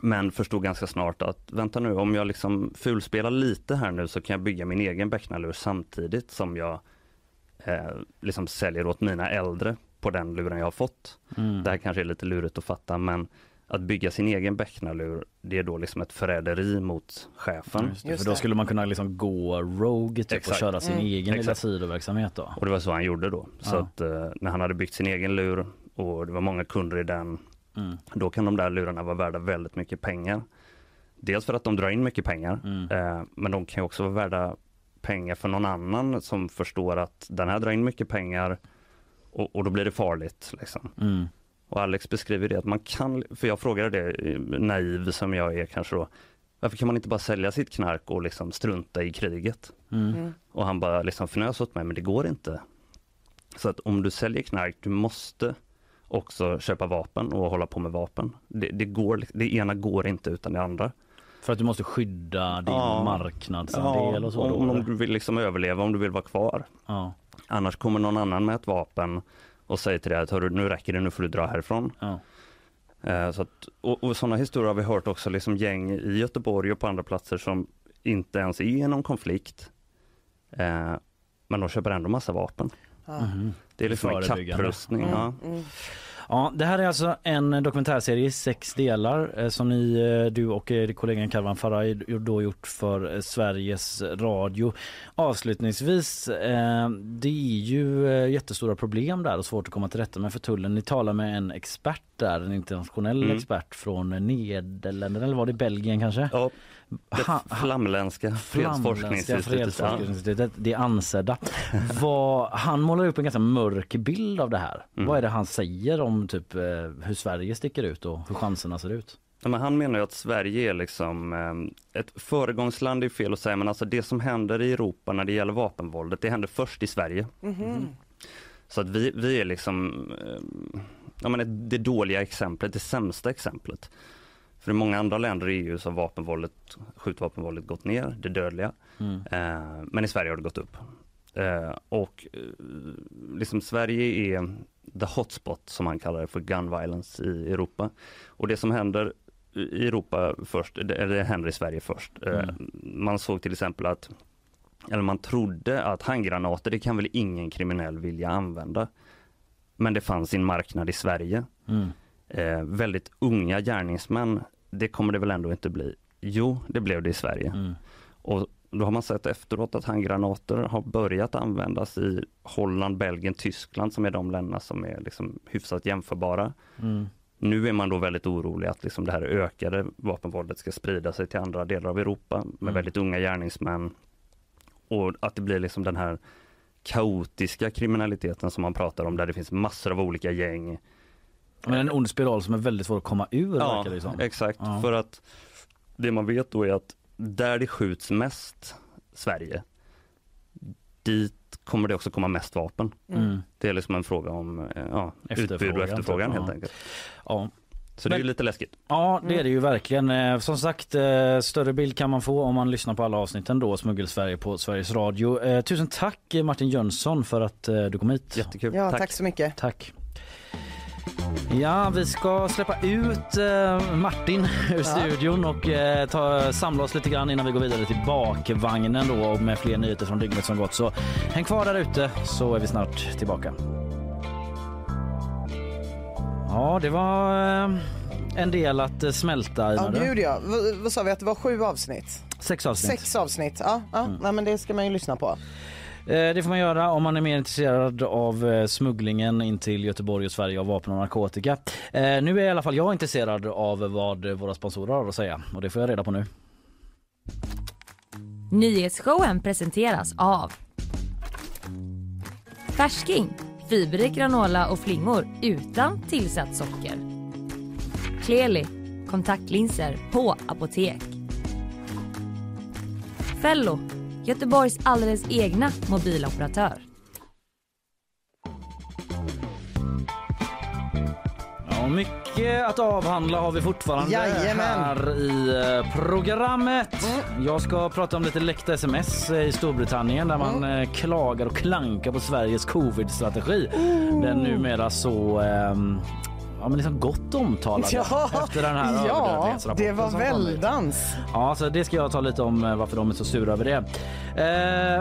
men förstod ganska snart att vänta nu om jag liksom fulspelar lite här nu så kan jag bygga min egen becknarlur samtidigt som jag eh, liksom säljer åt mina äldre på den luren jag har fått. Mm. Det här kanske är lite lurigt att fatta men att bygga sin egen becknarlur det är då liksom ett förräderi mot chefen. Just det, Just för då det. skulle man kunna liksom gå rogue typ och köra sin Mm. egen lilla Exakt. sidoverksamhet då. Och det var så han gjorde då. Så Ja. att eh, när han hade byggt sin egen lur och det var många kunder i den, Mm. då kan de där lurarna vara värda väldigt mycket pengar. Dels för att de drar in mycket pengar, Mm. eh, men de kan ju också vara värda pengar för någon annan som förstår att den här drar in mycket pengar och, och då blir det farligt. Liksom. Och Alex beskriver det att man kan, för jag frågade det, eh, naiv som jag är kanske då, varför kan man inte bara sälja sitt knark och liksom strunta i kriget? Mm. Mm. Och han bara liksom fnös åt mig, men det går inte. Så att om du säljer knark, du måste också köpa vapen och hålla på med vapen. Det, det, går, det ena går inte utan det andra. För att du måste skydda din Ja. marknadsandel och så om, då, om du vill liksom överleva, om du vill vara kvar. Ja. Annars kommer någon annan med ett vapen och säger till dig att "Hörru, nu räcker det, nu får du dra härifrån. Ja. Eh, så att, och, och sådana historier har vi hört också, liksom gäng i Göteborg och på andra platser som inte ens är i någon konflikt. Eh, men de köper ändå massa vapen. Ja. Mhm. Det är liksom en kapprustning. Mm. Ja. Mm. Ja, det här är alltså en dokumentärserie i sex delar eh, som ni, eh, du och eh, kollegan Karvan Faraj då gjort för Sveriges Radio. Avslutningsvis, det är ju jättestora problem där och svårt att komma till rätta med för tullen. Ni talar med en expert där, en internationell Mm. expert från Nederländerna eller var det Belgien kanske? Ja, Ha- ha- flamländska fredsforskningsinstitutet. Det ansedda. Vad, han målar upp en ganska mörk bild av det här. Mm. Vad är det han säger om typ eh, hur Sverige sticker ut och hur chanserna ser ut? Ja, men han menar ju att Sverige är liksom eh, ett föregångsland, är fel att säga, men alltså det som händer i Europa när det gäller vapenvåldet, det händer först i Sverige. Mhm. Så att vi, vi är liksom eh, ja, men det dåliga exemplet, det sämsta exemplet. För i många andra länder i EU så har vapenvåldet, skjutvapenvåldet gått ner, det dödliga. Mm. Eh, men i Sverige har det gått upp. Eh, och eh, liksom Sverige är the hotspot som han kallar det för gun violence i Europa. Och det som händer i Europa först, eller det händer i Sverige först. Eh, Mm. Man såg till exempel att, eller man trodde att handgranater, det kan väl ingen kriminell vilja använda. Men det fanns en marknad i Sverige. Mm. Eh, väldigt unga gärningsmän, det kommer det väl ändå inte bli? Jo, det blev det i Sverige. Mm. Och då har man sett efteråt att handgranater har börjat användas i Holland, Belgien, Tyskland som är de länderna som är liksom hyfsat jämförbara. Mm. Nu är man då väldigt orolig att liksom det här ökade vapenvåldet ska sprida sig till andra delar av Europa med Mm. väldigt unga gärningsmän. Och att det blir liksom den här kaotiska kriminaliteten som man pratar om där det finns massor av olika gäng. Men en ond spiral som är väldigt svår att komma ur Ja, verkar det som. exakt. Ja. För att det man vet då är att där det skjuts mest Sverige, dit kommer det också komma mest vapen. Mm. Det är liksom en fråga om eh, ja, utbud Efterfrågan, och efterfrågan typ. helt Ja. enkelt. Ja. Så det är ju lite läskigt. Ja det är det ju verkligen. Eh, Som sagt eh, större bild kan man få om man lyssnar på alla avsnitten då Smuggel-Sverige på Sveriges Radio. Tusen tack Martin Jönsson för att du kom hit. Jättekul. Ja, tack. så mycket. Tack. Ja, vi ska släppa ut eh, Martin ur studion och eh, ta, samla oss lite grann innan vi går vidare till bakvagnen då och med fler nyheter från dygnet som gått. Så häng kvar där ute så är vi snart tillbaka. Ja, det var eh, en del att eh, smälta Ja, gud ja. V- vad sa vi att det var sju avsnitt? Sex avsnitt. Sex avsnitt. Ja, ja. Nej, men det ska man ju lyssna på. Eh, det får man göra om man är mer intresserad av eh, smugglingen in till Göteborg och Sverige av vapen och narkotika. Eh, nu är i alla fall jag intresserad av vad våra sponsorer har att säga och det får jag reda på nu. Nyhetsshowen presenteras av Färsking, fiberrik granola och flingor utan tillsatt socker. Kleli, kontaktlinser på apotek. Fello, Göteborgs alldeles egna mobiloperatör. Ja, mycket att avhandla har vi fortfarande Jajamän. här i eh, programmet. Jag ska prata om lite läckta sms i Storbritannien där man eh, klagar och klankar på Sveriges covid-strategi. Den numera så ehm, ja, men liksom gott omtalade Ja, efter den här ja det var väldans. Ja, så det ska jag ta lite om eh, varför de är så sura över det.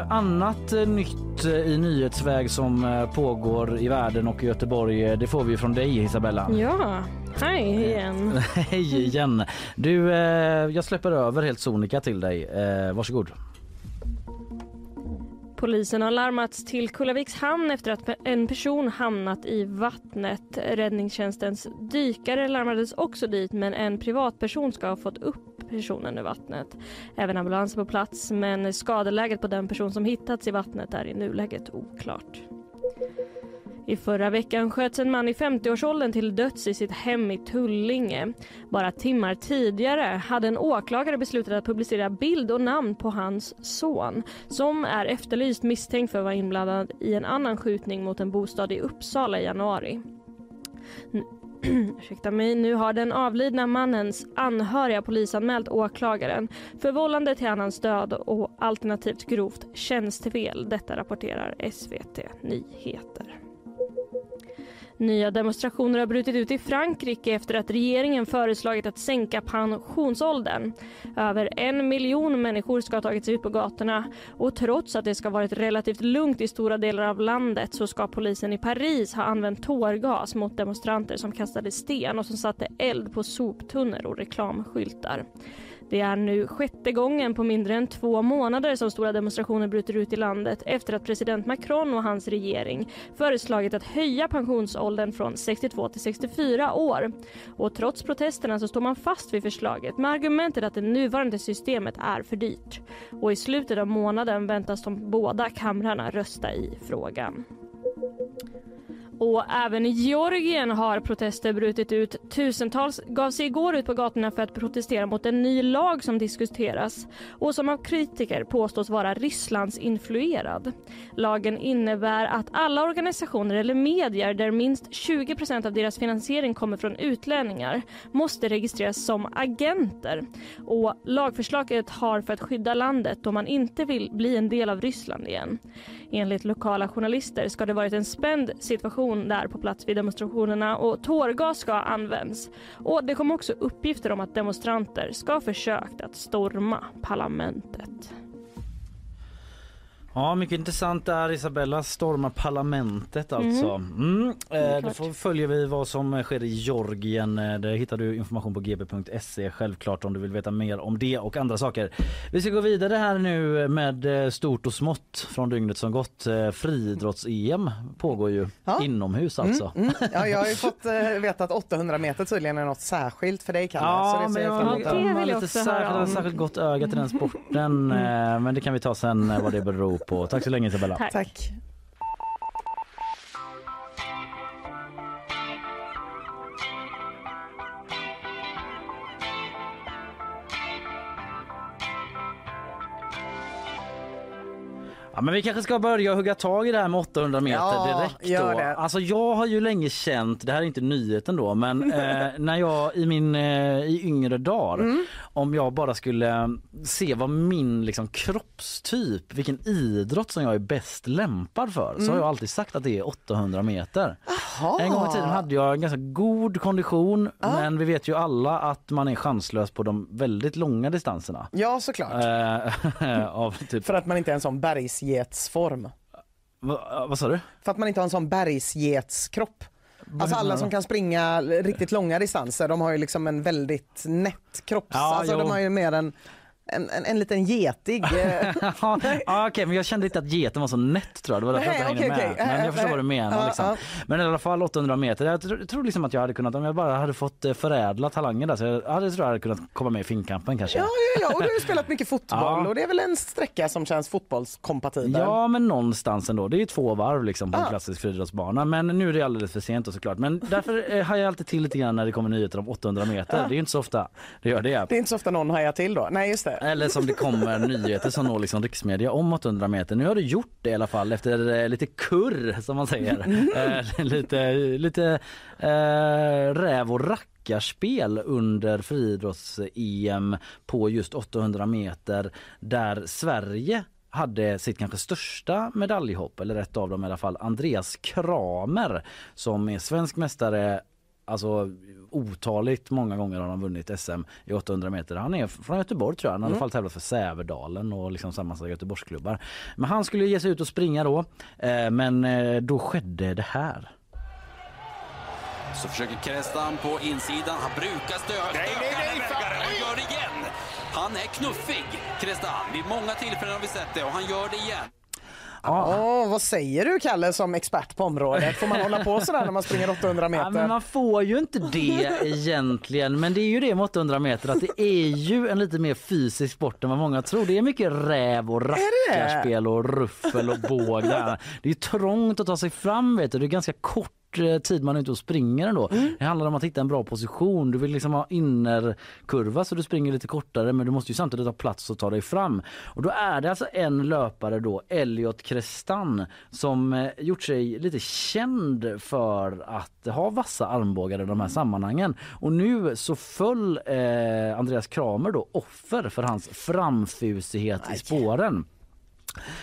Eh, annat eh, nytt eh, i nyhetsväg som pågår i världen och i Göteborg, det får vi från dig Isabella. Ja, hej igen. Hej igen. Du, eh, jag släpper över helt sonika till dig. Eh, varsågod. Polisen har larmats till Kullaviks hamn efter att en person hamnat i vattnet. Räddningstjänstens dykare larmades också dit men en privatperson ska ha fått upp personen ur vattnet. Även ambulans är på plats men skadeläget på den person som hittats i vattnet är i nuläget oklart. I förra veckan sköts en man i 50-årsåldern till döds i sitt hem i Tullinge. Bara timmar tidigare hade en åklagare beslutat att publicera bild och namn på hans son som är efterlyst misstänkt för att vara inblandad i en annan skjutning mot en bostad i Uppsala i januari. N- Ursäkta mig, nu har den avlidna mannens anhöriga polisanmält åklagaren för vållande till annans död och alternativt grovt tjänstefel. Detta rapporterar SVT Nyheter. Nya demonstrationer har brutit ut i Frankrike efter att regeringen föreslagit att sänka pensionsåldern. Över en miljon människor ska ha tagit sig ut på gatorna och trots att det ska ha varit relativt lugnt i stora delar av landet så ska polisen i Paris ha använt tårgas mot demonstranter som kastade sten och som satte eld på soptunnor och reklamskyltar. Det är nu sjätte gången på mindre än två månader som stora demonstrationer bryter ut i landet efter att president Macron och hans regering föreslagit att höja pensionsåldern från 62 till 64 år. Och trots protesterna så står man fast vid förslaget med argumentet att det nuvarande systemet är för dyrt. Och i slutet av månaden väntas de båda kamrarna rösta i frågan. Och även i Georgien har protester brutit ut. Tusentals gav sig igår ut på gatorna för att protestera mot en ny lag som diskuteras och som av kritiker påstås vara Rysslands influerad. Lagen innebär att alla organisationer eller medier där minst 20 av deras finansiering kommer från utlänningar måste registreras som agenter. Och lagförslaget har för att skydda landet då man inte vill bli en del av Ryssland igen. Enligt lokala journalister ska det varit en spänd situation där på plats vid demonstrationerna och tårgas ska ha använts. Och det kom också uppgifter om att demonstranter ska ha försökt att storma parlamentet. Ja, mycket intressant där. Isabella stormar parlamentet alltså. Mm. Eh, då får, följer vi vad som sker i Georgien. Eh, Det hittar du information på gb.se självklart om du vill veta mer om det och andra saker. Vi ska gå vidare här nu med eh, stort och smått från dygnet som gått. Eh, Friidrotts-EM pågår ju Ja. inomhus alltså. Mm, mm. Ja, jag har ju fått eh, veta att 800 meter tydligen är något särskilt för dig Kalle. så det ser jag det vill har jag lite särskilt, särskilt gott öga till den sporten. eh, Men det kan vi ta sen eh, vad det beror på. Tack så länge Isabella. Tack. Tack. Ja, men vi kanske ska börja hugga tag i det här med 800 meter Ja, direkt. gör då. det. Alltså jag har ju länge känt, det här är inte nyheten då, men eh, när jag i min eh, i yngre dagar, Mm. om jag bara skulle se vad min liksom, kroppstyp, vilken idrott som jag är bäst lämpad för, så Mm. har jag alltid sagt att det är 800 meter. En gång i tiden hade jag en ganska god kondition, men vi vet ju alla att man är chanslös på de väldigt långa distanserna. Ja, såklart. Eh, av typ, För att man inte är en sån bergsgetsform. va, vad sa du? För att man inte har en sån bergsgetskropp. Alltså alla som kan springa riktigt långa distanser, de har ju liksom en väldigt nätt kropps... Ja, alltså jo. de har ju mer en, en, en, en liten getig... eh, ja, okej, men jag kände inte att geten var så nätt tror jag. Det var därför Nej, jag inte hängde okej, med. okej. Men jag förstår vad du menar. Liksom. ja. Men i alla fall 800 meter. Jag tror, tror liksom att jag hade kunnat, om jag bara hade fått eh, förädla talangen där så jag hade, tror jag hade kunnat komma med i finkampen kanske. Ja, ja, ja, och du har ju spelat mycket fotboll och det är väl en sträcka som känns fotbollskompatibel. Ja men någonstans ändå. Det är ju två varv liksom på en Ja. klassisk friidrottsbana. Men nu är det alldeles för sent och såklart. Men därför eh, har jag alltid till lite grann när det kommer nyheter om 800 meter. Ja. Det är inte så ofta det gör det. Det är inte så ofta någon hajar till då. Nej, just det. Eller som det kommer nyheter som når liksom riksmedia om 800 meter. Nu har du gjort det i alla fall efter eh, lite kurr som man säger. Mm. Eh, lite lite eh, räv och rackarspel under friidrotts-EM på just 800 meter där Sverige hade sitt kanske största medaljhopp, eller ett av dem i alla fall, Andreas Kramer som är svensk mästare Alltså otaligt många gånger har han vunnit SM i 800 meter. Han är från Göteborg tror jag. Han har i alla fall tävlat för Sävedalen och liksom sammansatta Göteborgsklubbar. Men han skulle ge sig ut och springa då. Eh, men eh, då skedde det här. Så försöker Krestan på insidan. Han brukar stö- stöka nej, nej, vägaren och gör det igen. Han är knuffig, Krestan. Vid många tillfällen har vi sett det och han gör det igen. Åh, vad säger du Kalle som expert på området? Får man hålla på sådär när man springer 800 meter? Ja, men man får ju inte det egentligen. Men det är ju det med 800 meter att det är ju en lite mer fysisk sport än vad många tror. Det är mycket räv och rackarspel och ruffel och båg. Det är trångt att ta sig fram vet du. Det är ganska kort eh, tid man är ute och springer ändå. Det handlar om att hitta en bra position. Du vill liksom ha innerkurva så du springer lite kortare men du måste ju samtidigt ha plats att ta dig fram. Och då är det alltså en löpare då, Elliot Crestan, som eh, gjort sig lite känd för att ha vassa armbågar i de här sammanhangen. Och nu så föll eh, Andreas Kramer då offer för hans framfusighet i spåren.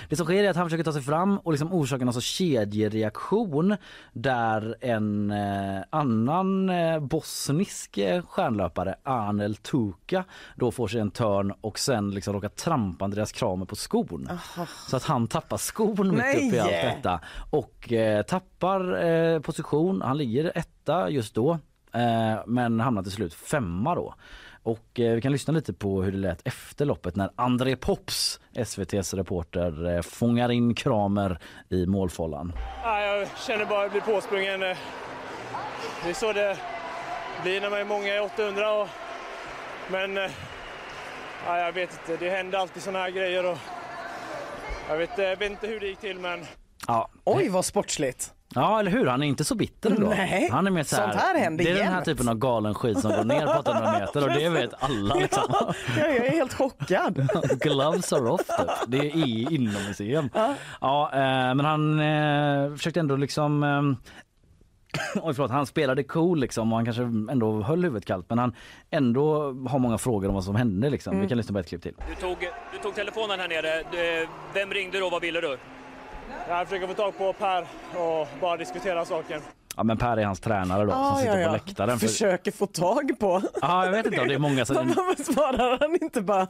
Det som sker är att han försöker ta sig fram och liksom orsakar en sorts kedjereaktion där en eh, annan eh, bosnisk eh, stjärnlöpare, Anel Tuka, då får sig en törn och sen liksom råkar trampa Andreas Kramer på skon. Så att han tappar skon mitt Nej! uppe i allt detta och eh, tappar eh, position. Han ligger etta just då eh, men hamnar till slut femma då. Och eh, vi kan lyssna lite på hur det lät efter loppet när André Pops, SVTs reporter, eh, fångar in Kramer i målfållan. Ja, jag känner bara att jag blir påsprungen. eh. Det är så det blir när man är många i 800. Och, men eh, ja, jag vet inte, det händer alltid såna här grejer. Och, jag vet, jag vet inte hur det gick till men Ja. Oj, vad sportsligt. Ja, eller hur? Han är inte så bitter ändå. Nej, Han är mer så här, sånt här händer Det är den här jämt. typen av galen skit som går ner på 800 meter och det vet alla liksom. Ja, jag är helt chockad. Gloves are off typ. Det är i inommuseum. Ja, eh, men han eh, försökte ändå liksom eh, Oj förlåt, han spelade cool liksom och han kanske ändå höll huvudet kallt men han ändå har många frågor om vad som hände liksom. Vi kan lyssna på ett klipp till. Du tog, du tog telefonen här nere. Du, vem ringde då? Vad ville du? Jag försöker få tag på Per och bara diskutera saken. Ja men Per är hans tränare då som Ah, sitter ja, på ja. läktaren. För... Försöker få tag på. Ja, jag vet inte om det är många som... Varför svarar han inte bara?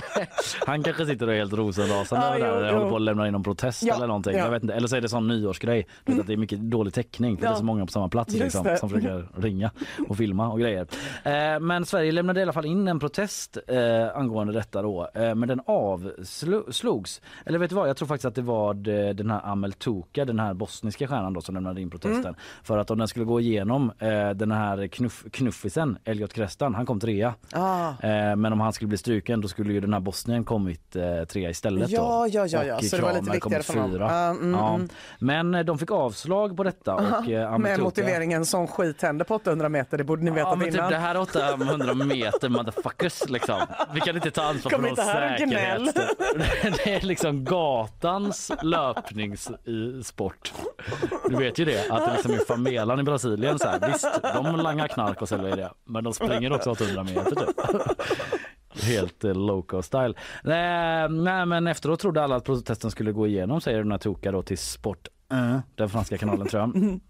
Han kanske sitter och är helt rosenrasande det här, jo, håller på att lämna in någon protest eller någonting. ja. Jag vet inte. Eller så är det sån nyårsgrej. Du vet att det är mycket dålig täckning för det är så många på samma plats liksom, som försöker ringa och filma och grejer. Eh, men Sverige lämnade i alla fall in en protest eh, angående detta då. Eh, men den avslogs. Eller vet du vad, jag tror faktiskt att det var de, den här Amel Tuka, den här bosniska stjärnan då som lämnade in protesten. För att om den skulle gå igenom eh, den här knuff, knuffisen, Elliot Krestan, han kom trea. Ah. Eh, men om han skulle bli struken då skulle ju den här Bosnien kommit eh, trea istället Ja, då. ja, ja, ja. Och Så det var lite viktigare för honom. Ah, mm, ja. mm. Men eh, de fick avslag på detta och eh, Med motiveringen som skit händer på 800 meter, det borde ni veta Ja men innan. typ det här är 800 meter motherfuckers liksom. Vi kan inte ta ansvar Kom för någon säkerhet. Det är liksom gatans löpnings i sport. Du vet ju det att det liksom är famelan i Brasilien så här. Visst, de langar knark och säljer det. Men de springer också 800 meter typ. Helt eh, loco style. Nej, nej men efteråt trodde alla att protesten skulle gå igenom säger den här Toka då till Sport 1, den franska kanalen tror jag.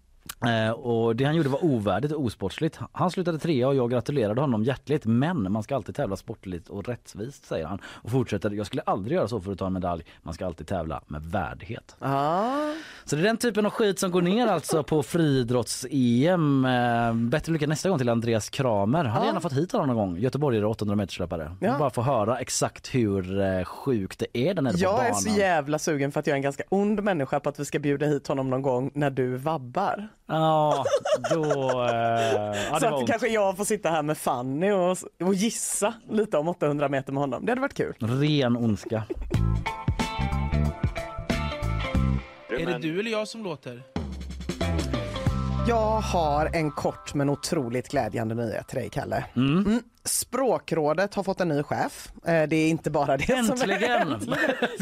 Eh, och det han gjorde var ovärdigt och osportsligt. Han slutade trea och jag gratulerade honom hjärtligt. Men man ska alltid tävla sportligt och rättvist säger han. Och fortsätter, jag skulle aldrig göra så för att ta en medalj. Man ska alltid tävla med värdighet. Ah. Så det är den typen av skit som går ner alltså på friidrotts-EM. Eh, bättre lycka nästa gång till Andreas Kramer. Hade Ja. gärna fått hit honom någon gång. Göteborgare 800 meterslöpare. Ja. Bara få höra exakt hur eh, sjukt det är där nere på Jag banan. är så jävla sugen för att jag är en ganska ond människa på att vi ska bjuda hit honom någon gång när du vabbar. Ja, då... Eh, ja, så att ont. kanske jag får sitta här med Fanny och, och gissa lite om 800 meter med honom. Det hade varit kul. Ren ondska. Är det du eller jag som låter? Jag har en kort men otroligt glädjande nyhet till dig, Kalle. Mm. Språkrådet har fått en ny chef. Eh, Det är inte bara det som Äntligen!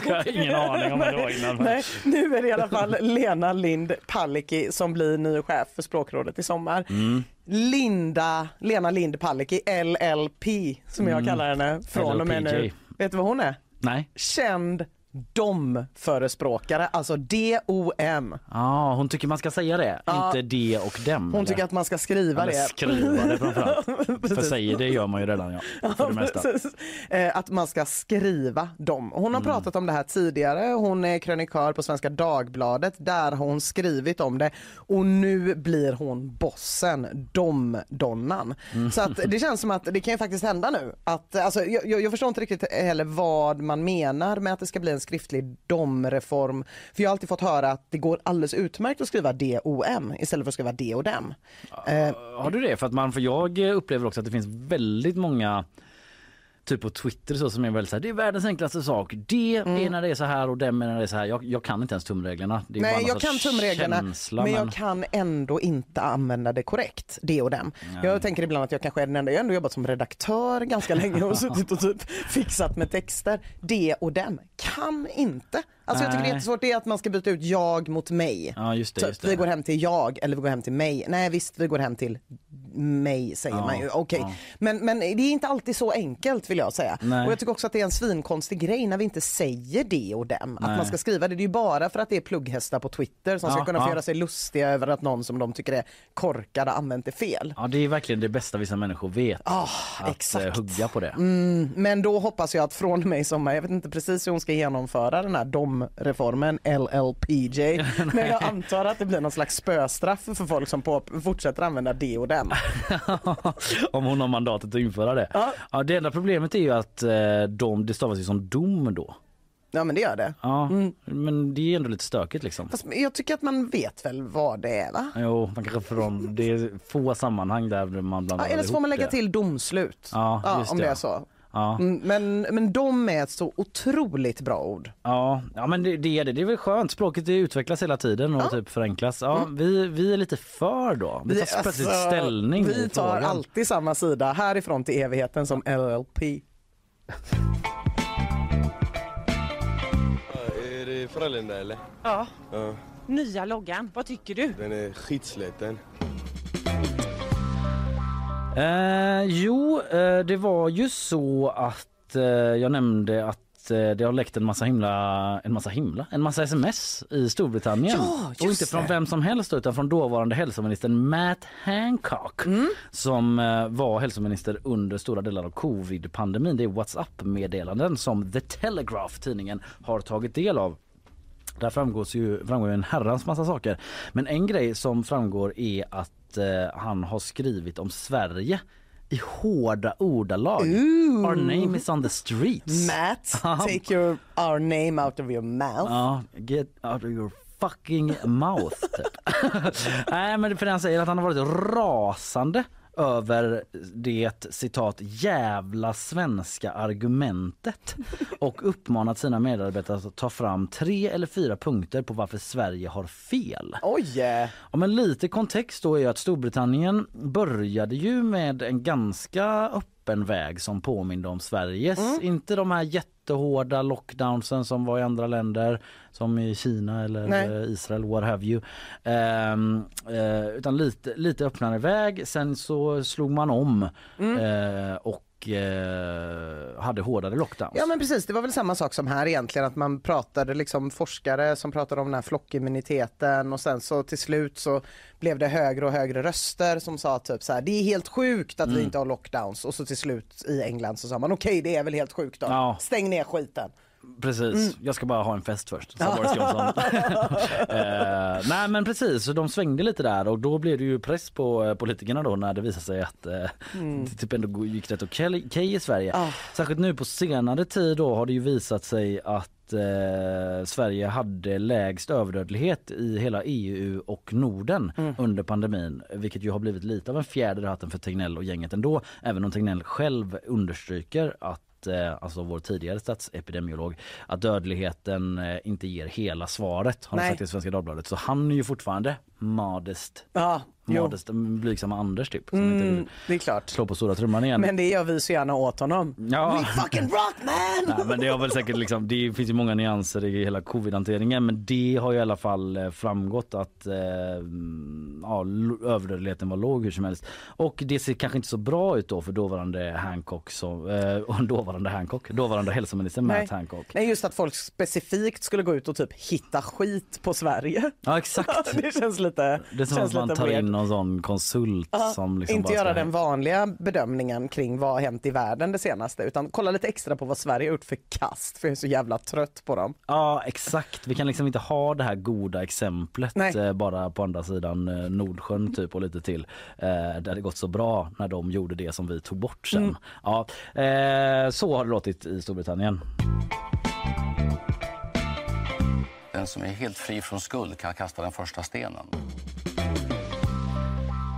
Jag har ingen aning om det var innan. Nej, nu är det i alla fall Lena Lind Palicki som blir ny chef för Språkrådet i sommar. Mm. Linda, Lena Lind Palicki, LLP som jag Mm. kallar henne från och med nu. Vet du vad hon är? Nej. Känd dom-förespråkare, alltså D-O-M. Ja, hon tycker man ska säga det, Ja. inte de och dem. Hon eller? tycker att man ska skriva Eller det. skriva det framförallt. För säger det gör man ju redan ja. Precis. Eh, Att man ska skriva dem. Hon har Mm. pratat om det här tidigare. Hon är krönikör på Svenska Dagbladet. Där har hon skrivit om det och nu blir hon bossen, dom-donnan. Mm. Så att det känns som att det kan ju faktiskt hända nu. Att, alltså, jag, jag jag förstår inte riktigt heller vad man menar med att det ska bli en skriftlig domreform. För jag har alltid fått höra att det går alldeles utmärkt att skriva dom istället för att skriva D och dem. Uh, Har du det? För att man, för jag upplever också att det finns väldigt många Typ på Twitter så som är väldigt så här, det är världens enklaste sak. Det är när det är så här och dem är när det är så här. Jag, jag kan inte ens tumreglerna. Nej, jag kan tumreglerna känsla, men jag kan ändå inte använda det korrekt, det och dem. Jag tänker ibland att jag kanske är den enda, jag har ändå jobbat som redaktör ganska länge och suttit och typ fixat med texter. Det och dem kan inte. Alltså jag tycker det är jättesvårt, det är att man ska byta ut jag mot mig. Ja just det. Just det. vi går hem till jag eller vi går hem till mig. Nej visst, vi går hem till mig säger Ja, man ju. Okej. ja. Men, men det är inte alltid så enkelt vill jag säga. Nej. Och jag tycker också att det är en svinkonstig grej när vi inte säger det och dem. Att Nej. man ska skriva det. Det är ju bara för att det är plugghästar på Twitter som ska Ja, kunna få ja. göra sig lustiga över att någon som de tycker är korkad har använt det fel. Ja det är verkligen det bästa vissa människor vet. Ah, att exakt. eh, hugga på det. Mm, men då hoppas jag att från med i sommar, jag vet inte precis hur hon ska genomföra den här dom-reformen, LLPJ, men jag antar att det blir någon slags spöstraff för folk som på, fortsätter använda det och dem. Om hon har mandatet att införa det. Ja. det enda problemet är ju att eh, de, det stavas ju som dom då. Ja men det gör det. Ja, men det är ändå lite stökigt liksom. Fast jag tycker att man vet väl vad det är va? Jo, man kanske från, det är få sammanhang där man blandar Ja, eller så får man lägga det. till domslut. Ja, just om det. det är så. Ja. Mm, Men, men de är ett så otroligt bra ord. Ja, ja men det, det är det. Det är väl skönt. Språket det utvecklas hela tiden och typ förenklas. Ja, vi, vi är lite för då. Vi tar plötsligt alltså, ställning Vi tar frågan. alltid samma sida härifrån till evigheten som LLP. Är det Frölunda eller? Ja. Ja, Nya loggan, vad tycker du? den är skitsliten. Eh, jo, eh, det var ju så att eh, jag nämnde att eh, det har läckt en massa himla, en massa himla, en massa sms i Storbritannien. Ja, och inte från vem som helst utan från dåvarande hälsoministern Matt Hancock Mm. som eh, var hälsominister under stora delar av covid-pandemin. Det är Whatsapp-meddelanden som The Telegraph tidningen har tagit del av. Där framgår ju, framgår ju en herrans massa saker. Men en grej som framgår är att eh, han har skrivit om Sverige i hårda ordalag. Ooh. Our name is on the streets. Matt, take your, our name out of your mouth. Ja, get out of your fucking mouth. Typ. Nej men för han säger att han har varit rasande över det citat jävla svenska argumentet och uppmanat sina medarbetare att ta fram tre eller fyra punkter på varför Sverige har fel. Oj! Ja, men lite kontext då är att Storbritannien började ju med en ganska öppen väg som påminde om Sveriges. Mm. Inte de här jättehårda lockdownsen som var i andra länder som i Kina eller Nej. eh, Israel, what have you. Ehm, eh, utan lite, lite öppnare väg. Sen så slog man om Mm. eh, och eh, hade hårdare lockdowns. Ja men precis, det var väl samma sak som här egentligen att man pratade liksom forskare som pratade om den här flockimmuniteten och sen så till slut så blev det högre och högre röster som sa typ så här det är helt sjukt att vi Mm. inte har lockdowns och så till slut i England så sa man okej det är väl helt sjukt då, Ja. stäng ner skiten. Precis, Mm. jag ska bara ha en fest först, sa Boris Johnson. eh, nej men precis, så de svängde lite där och då blev det ju press på eh, politikerna då när det visade sig att eh, Mm. det typ ändå gick rätt okej okej i Sverige. Ah. Särskilt nu på senare tid då har det ju visat sig att eh, Sverige hade lägst överdödlighet i hela EU och Norden Mm. under pandemin vilket ju har blivit lite av en fjäder i hatten för Tegnell och gänget ändå även om Tegnell själv understryker att eh, alltså vår tidigare statsepidemiolog, att dödligheten eh, inte ger hela svaret har han sagt i Svenska Dagbladet. Så han är ju fortfarande modest. Ja, jo. Modest, blygsamma Anders typ. Som inte Mm, vill det är klart. slå på stora trumman igen. Men det gör vi så gärna åt honom. Ja. We fucking rock man! Nej, men det har väl säkert liksom, det finns ju många nyanser i hela covid-hanteringen men det har ju i alla fall eh, framgått att eh, ja, l- överdödligheten var låg hur som helst. Och det ser kanske inte så bra ut då för dåvarande Hancock, som, eh, och dåvarande Hancock, dåvarande hälsominister Nej. Matt Hancock. Nej just att folk specifikt skulle gå ut och typ hitta skit på Sverige. Ja exakt. det känns lite Det är som känns att man tar weird. in någon sån konsult Ja, som liksom inte göra den vanliga bedömningen kring vad har hänt i världen det senaste utan kolla lite extra på vad Sverige har gjort för kast för jag är så jävla trött på dem. Ja exakt, vi kan liksom inte ha det här goda exemplet Nej. eh, bara på andra sidan eh, Nordsjön typ och lite till. Eh, där det gått så bra när de gjorde det som vi tog bort sen. Mm. Ja, så har det låtit i Storbritannien. Den som är helt fri från skuld kan kasta den första stenen.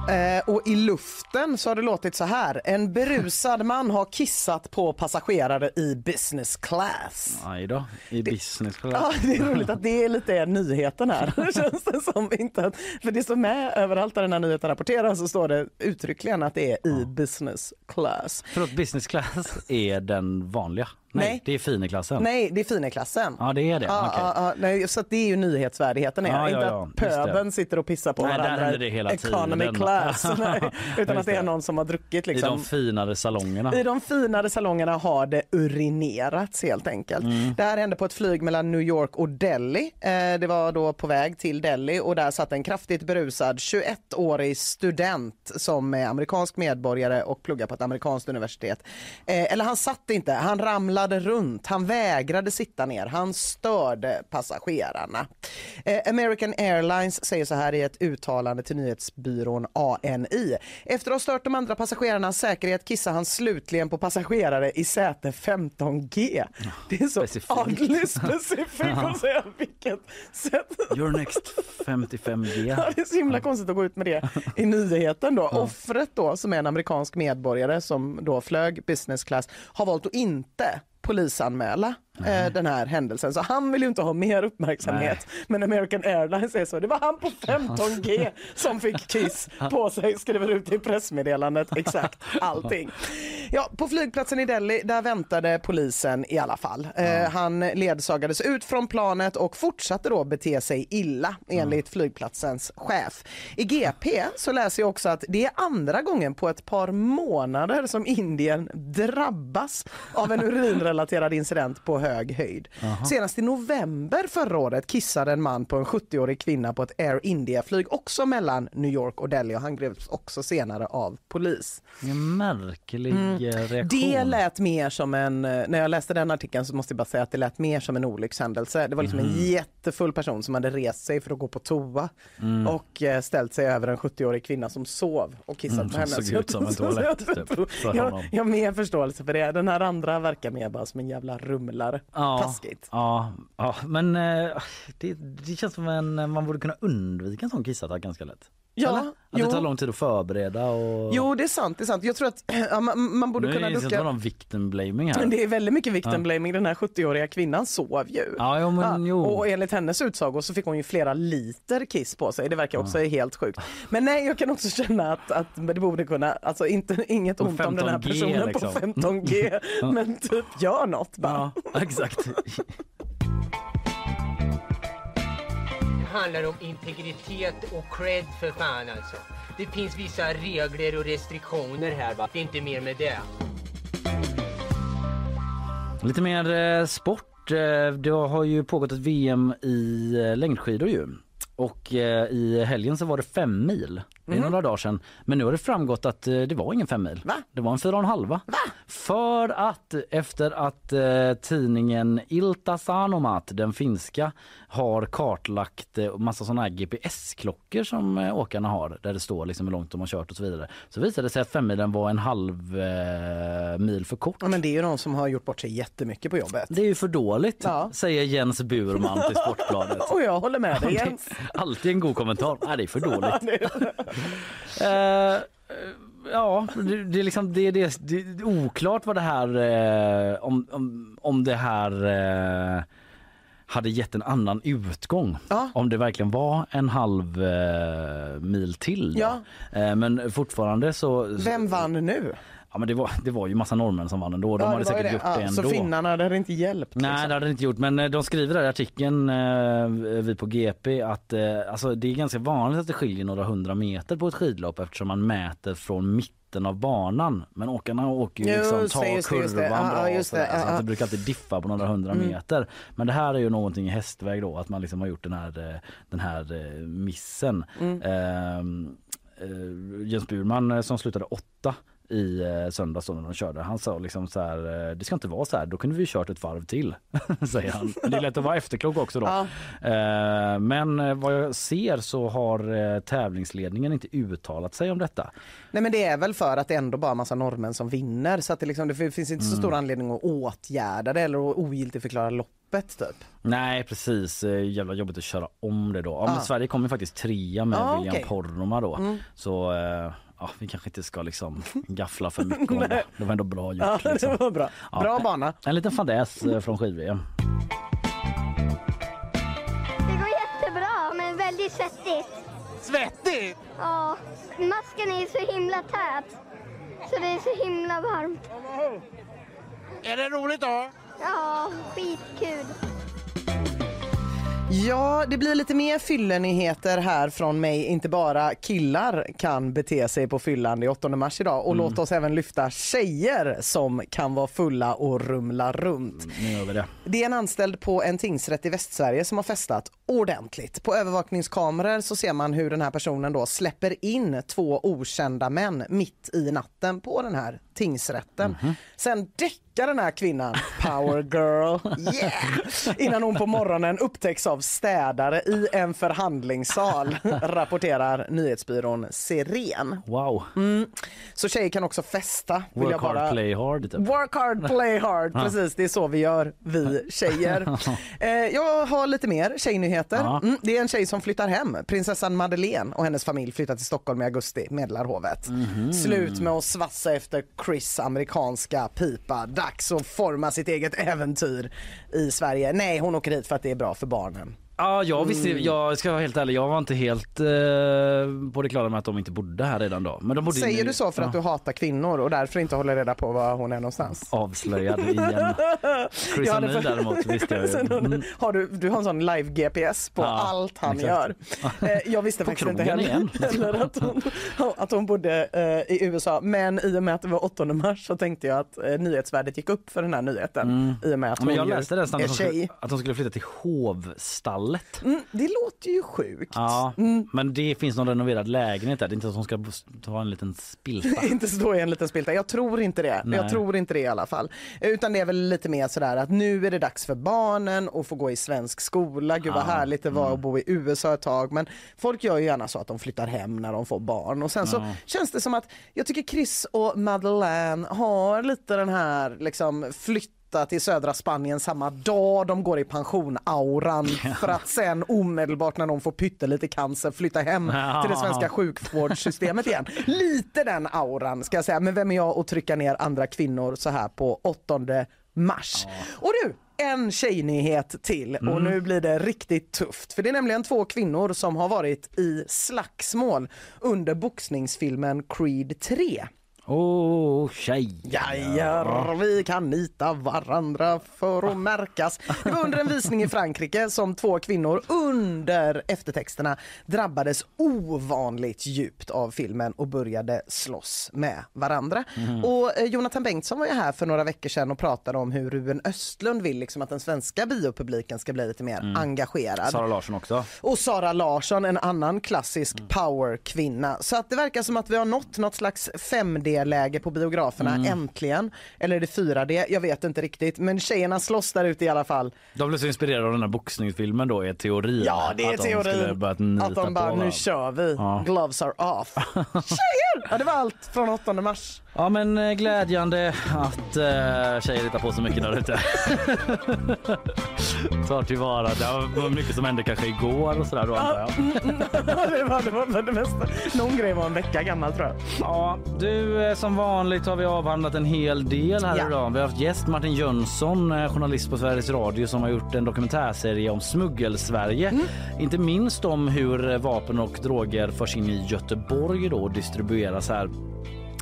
Eh, och i luften så har det låtit så här. En berusad man har kissat på passagerare i business class. Aj då, i business class. Ja, det är roligt att det är lite nyheten här. Känns det som inte att, för det står med överallt där den här nyheten rapporteras så står det uttryckligen att det är i business class. Förlåt, business class är den vanliga? Nej, Nej. det är fineklassen. Nej, det är fineklassen. Ja det är det, Ja, okej. ja, ja, nej, så det är ju nyhetsvärdigheten. är Ja, inte att pöben sitter och pissar på Nej, där varandra händer det hela economy tiden. class. nej, utan att det är någon som har druckit. I Liksom. de finare salongerna. I de finare salongerna har det urinerats helt enkelt. Mm. Det här hände på ett flyg mellan New York och Delhi. Eh, det var då på väg till Delhi och där satt en kraftigt berusad 21-årig student som är amerikansk medborgare och pluggar på ett amerikanskt universitet. Eh, eller han satt inte, han ramlade runt, han vägrade sitta ner, han störde passagerarna. Eh, American Airlines säger så här i ett uttalande till nyhetsbyrån ANI. Efter att ha stört de andra passagerarnas säkerhet kissar han slutligen på passagerare i säte 15G. Det är så adligt specifikt att säga vilket sätt. Your next 55G. Ja, det är så himla konstigt att gå ut med det i nyheten då. Offret då som är en amerikansk medborgare som då flög business class har valt att inte polisanmäla eh, den här händelsen. Så han vill ju inte ha mer uppmärksamhet. Men American Airlines är så. Det var han på 15G som fick kiss på sig, skriver ut i pressmeddelandet exakt allting. Ja, på flygplatsen i Delhi där väntade polisen i alla fall. Eh, han ledsagades ut från planet och fortsatte då bete sig illa enligt flygplatsens chef. I GP så läser jag också att det är andra gången på ett par månader som Indien drabbas av en urinrelaterad incident på hög höjd. Jaha. Senast i november förra året kissade en man på en 70-årig kvinna på ett Air India-flyg också mellan New York och Delhi och han greps också senare av polis. En märklig Mm. eh, reaktion. Det lät mer som en, eh, när jag läste den artikeln så måste jag bara säga att det lät mer som en olyckshändelse. Det var liksom Mhm. en jättefull person som hade rest sig för att gå på toa Mm. och eh, ställt sig över en 70-årig kvinna som sov och kissat Mm, på henne. såg ut som en toalett, typ, jag, jag har mer förståelse för det. Den här andra verkar mer bara som en jävla rumlare. Ja, Taskigt. ja, ja, men eh, det, det känns som en, man borde kunna undvika en sån kissattack ganska lätt. Ja, Eller? Att jo. det tar lång tid att förbereda och... Jo det är sant, det är sant. Jag tror att ja, man, man borde nu kunna är det inte ducka. någon victim blaming här. Det är väldigt mycket victim Ja. Den här 70-åriga kvinnan sov ju. Ja, jo, men jo. Och enligt hennes utsago så fick hon ju flera liter kiss på sig. Det verkar också helt sjukt. Men nej, jag kan också känna att, att det borde kunna, alltså inte, inget ont om den här 15G personen liksom. på 15G. Ja. Men typ gör något bara. Ja, exakt. Det handlar om integritet och cred för fan alltså. Det finns vissa regler och restriktioner här va. Det är inte mer med det. Lite mer eh, sport. Eh, det har ju pågått ett VM i eh, längdskidor ju. Och eh, i helgen så var det fem mil. Det är Mhm. några dagar sedan. Men nu har det framgått att eh, det var ingen fem mil. Va? Det var en fyra och en halva. För att efter att eh, tidningen Ilta Sanomat, den finska, har kartlagt eh, massa sådana här GPS-klockor som eh, åkarna har där det står liksom hur långt de har kört och så vidare. Så visade det sig att femmilen var en halv eh, mil för kort. Ja, men det är ju någon som har gjort bort sig jättemycket på jobbet. Det är ju för dåligt, Ja. säger Jens Burman till Sportbladet. Och jag håller med dig Jens. Alltid en god kommentar. Nej, det är för dåligt. Eh, ja, det, det, är liksom, det, det, det är oklart vad det här, eh, om, om, om det här eh, hade gett en annan utgång. Om det verkligen var en halv eh, mil till. Ja. Eh, men fortfarande så... Vem vann nu? Ja, men det, var, det var ju massa norrmän som vann ändå. De Ja, hade det säkert det. gjort det Ja, ändå. Så finnarna, det hade inte hjälpt. Nej liksom. det hade det inte gjort men eh, de skriver där i artikeln, eh, vi på GP, att eh, alltså, det är ganska vanligt att det skiljer några hundra meter på ett skidlopp eftersom man mäter från mitten av banan. Men åkarna åker ju liksom, just det, tar just det, just det. kurvan bra just det. så Ja, att ja. det brukar alltid diffa på några hundra Mm. meter. Men det här är ju någonting i hästväg då, att man liksom har gjort den här, eh, den här eh, missen. Mm. Ehm, eh, Jens Burman som slutade åtta i eh, söndags när de körde. Han sa liksom så här, eh, det ska inte vara så här, då kunde vi kört ett varv till, säger han. Men Det är lätt att vara efterklok också då. Ja. Eh, men vad jag ser så har tävlingsledningen inte uttalat sig om detta. Nej men det är väl för att det ändå bara massa norrmän som vinner så att det, liksom, det finns inte så Mm. stor anledning att åtgärda det eller att ogiltigförklara loppet typ. Nej precis, jävla jobbigt att köra om det då. Ja, men Ah. Sverige kom ju faktiskt trea med Ah, William okej. Poromaa då. Mm. Så ja, vi kanske inte ska liksom gaffla för mycket om det. Det var ändå bra gjort. Ja, liksom. det var bra. Ja, Bra bana. En liten fadäs eh, från skid-VM. Det går jättebra, men väldigt svettigt. Svettigt? Ja, masken är så himla tät. Så det är så himla varmt. Är det roligt då? Ja, skitkul. Ja, det blir lite mer fyllenigheter här från mig. Inte bara killar kan bete sig på fyllan. Det är 8 mars idag. Och Mm. låt oss även lyfta tjejer som kan vara fulla och rumla runt. Vi det. Det är en anställd på en tingsrätt i Västsverige som har festat ordentligt. På övervakningskameror så ser man hur den här personen då släpper in två okända män mitt i natten på den här tingsrätten. Sen däckar den här kvinnan, power girl, yeah! Innan hon på morgonen upptäcks av städare i en förhandlingssal, rapporterar nyhetsbyrån Siren. Wow. Mm. Så tjejer kan också festa. vill Work bara... hard, play hard. Typ. Work hard, play hard. Precis, det är så vi gör, vi tjejer. eh, jag har lite mer tjejnyheter. Mm, det är en tjej som flyttar hem. Prinsessan Madeleine och hennes familj flyttar till Stockholm i augusti, Medlarhovet. Mhm. Slut med att svassa efter Chris amerikanska pipa. Dags att forma sitt eget äventyr i Sverige. Nej, hon åker hit för att det är bra för barnen. Ja, jag visste, Mm. jag ska vara helt ärlig, jag var inte helt eh, på det klara med att de inte bodde här redan då. Men de bodde Säger nu- du så för att Ja. du hatar kvinnor och därför inte håller reda på var hon är någonstans? Avslöjad igen. Chris O'Neill får- däremot visste jag ju. Mm. har du, du har en sån live GPS på Ja, allt han exakt. gör. Eh, jag visste faktiskt inte heller, heller att, hon, att hon bodde eh, i USA. Men i och med att det var 8 mars så tänkte jag att eh, nyhetsvärdet gick upp för den här nyheten. I och med att men hon jag ju läste nästan att tjej. skulle, att flytta till fallet. Mm, det låter ju sjukt. Ja, men det finns någon renoverad lägenhet där. Det är inte så att hon ska ta en liten spilta. inte stå i en liten spilta. Jag tror inte det. Nej. Jag tror inte det i alla fall. Utan det är väl lite mer sådär att nu är det dags för barnen att få gå i svensk skola. Gud vad Ja, härligt det var mm. att bo i USA ett tag. Men folk gör ju gärna så att de flyttar hem när de får barn. Och sen så Ja. känns det som att jag tycker Chris och Madeleine har lite den här liksom flytta till södra Spanien samma dag de går i pension-auran för att sen omedelbart när de får pyttelite cancer flytta hem till det svenska sjukvårdssystemet igen. Lite den auran ska jag säga. Men vem är jag att trycka ner andra kvinnor så här på 8 mars? Och du, en tjejnyhet till och Mm. nu blir det riktigt tufft. För det är nämligen två kvinnor som har varit i slagsmål under boxningsfilmen Creed 3. Åh, oh, tjej. Jajar, vi kan nita varandra för att märkas. Det var under en visning i Frankrike som två kvinnor under eftertexterna drabbades ovanligt djupt av filmen och började slåss med varandra. Mhm. Och eh, Jonathan Bengtsson var ju här för några veckor sedan och pratade om hur Ruben Östlund vill liksom att den svenska biopubliken ska bli lite mer Mm. engagerad. Sara Larsson också. Och Sara Larsson, en annan klassisk powerkvinna. Så att det verkar som att vi har nått något slags 5D-läge på biograferna Mm. äntligen. Eller är det 4D? Jag vet inte riktigt. Men tjejerna slåss där ute i alla fall. De blev så inspirerade av den här boxningsfilmen då är teorin. Ja, det är att de teorin. Att de bara, på nu kör vi. Ja. Gloves are off. Tjejer! Ja, det var allt från 8 mars. Ja men eh, glädjande att uh, tjejer hittar på så mycket där ute. Tar tillvara. Det var mycket som hände kanske igår och sådär då antar jag. det, var, det var det mesta. Någon grej var en vecka gammal tror jag. Ja, du eh, som vanligt har vi avhandlat en hel del här Ja. idag. Vi har haft gäst Martin Jönsson, eh, journalist på Sveriges Radio som har gjort en dokumentärserie om smuggel-Sverige. Mm. Inte minst om hur vapen och droger förs in i Göteborg då och distribueras här.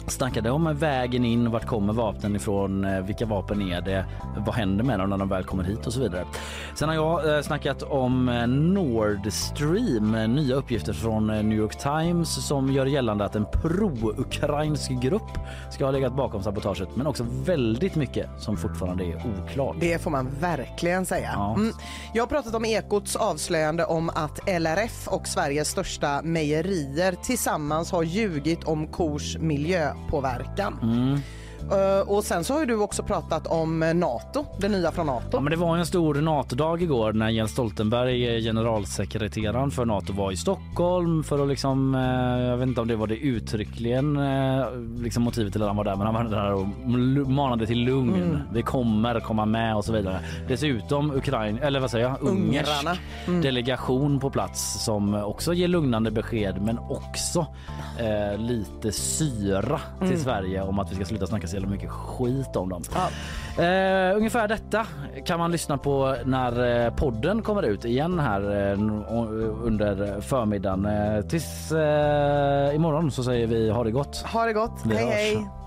Snackade om vägen in, vart kommer vapnen ifrån, eh, vilka vapen är det, vad händer med dem när de väl kommer hit och så vidare. Sen har jag eh, snackat om eh, Nord Stream, nya uppgifter från New York Times som gör gällande att en pro-ukrainsk grupp ska ha legat bakom sabotaget men också väldigt mycket som fortfarande är oklart. Det får man verkligen säga. Mm. Jag har pratat om Ekots avslöjande om att LRF och Sveriges största mejerier tillsammans har ljugit om kors miljöpåverkan. Mm. Eh, och sen så har du också pratat om eh, Nato, det nya från Nato. Ja, men det var en stor NATO-dag igår när Jens Stoltenberg, eh, generalsekreteraren för Nato, var i Stockholm för att liksom, jag vet inte om det var det uttryckligen liksom motivet till att han var där, men han var där och manade till lugn. Mm. Vi kommer komma med och så vidare. Dessutom Ukraina, eller vad säger jag, ungersk. Mm. delegation på plats som också ger lugnande besked men också eh, lite syra till Mm. Sverige om att vi ska sluta snacka så jävla mycket skit om dem. Eh, ungefär detta kan man lyssna på när eh, podden kommer ut igen här eh, under förmiddagen. Eh, tills eh, imorgon så säger vi ha det gott. Ha det gott. Vi hej hörs. hej.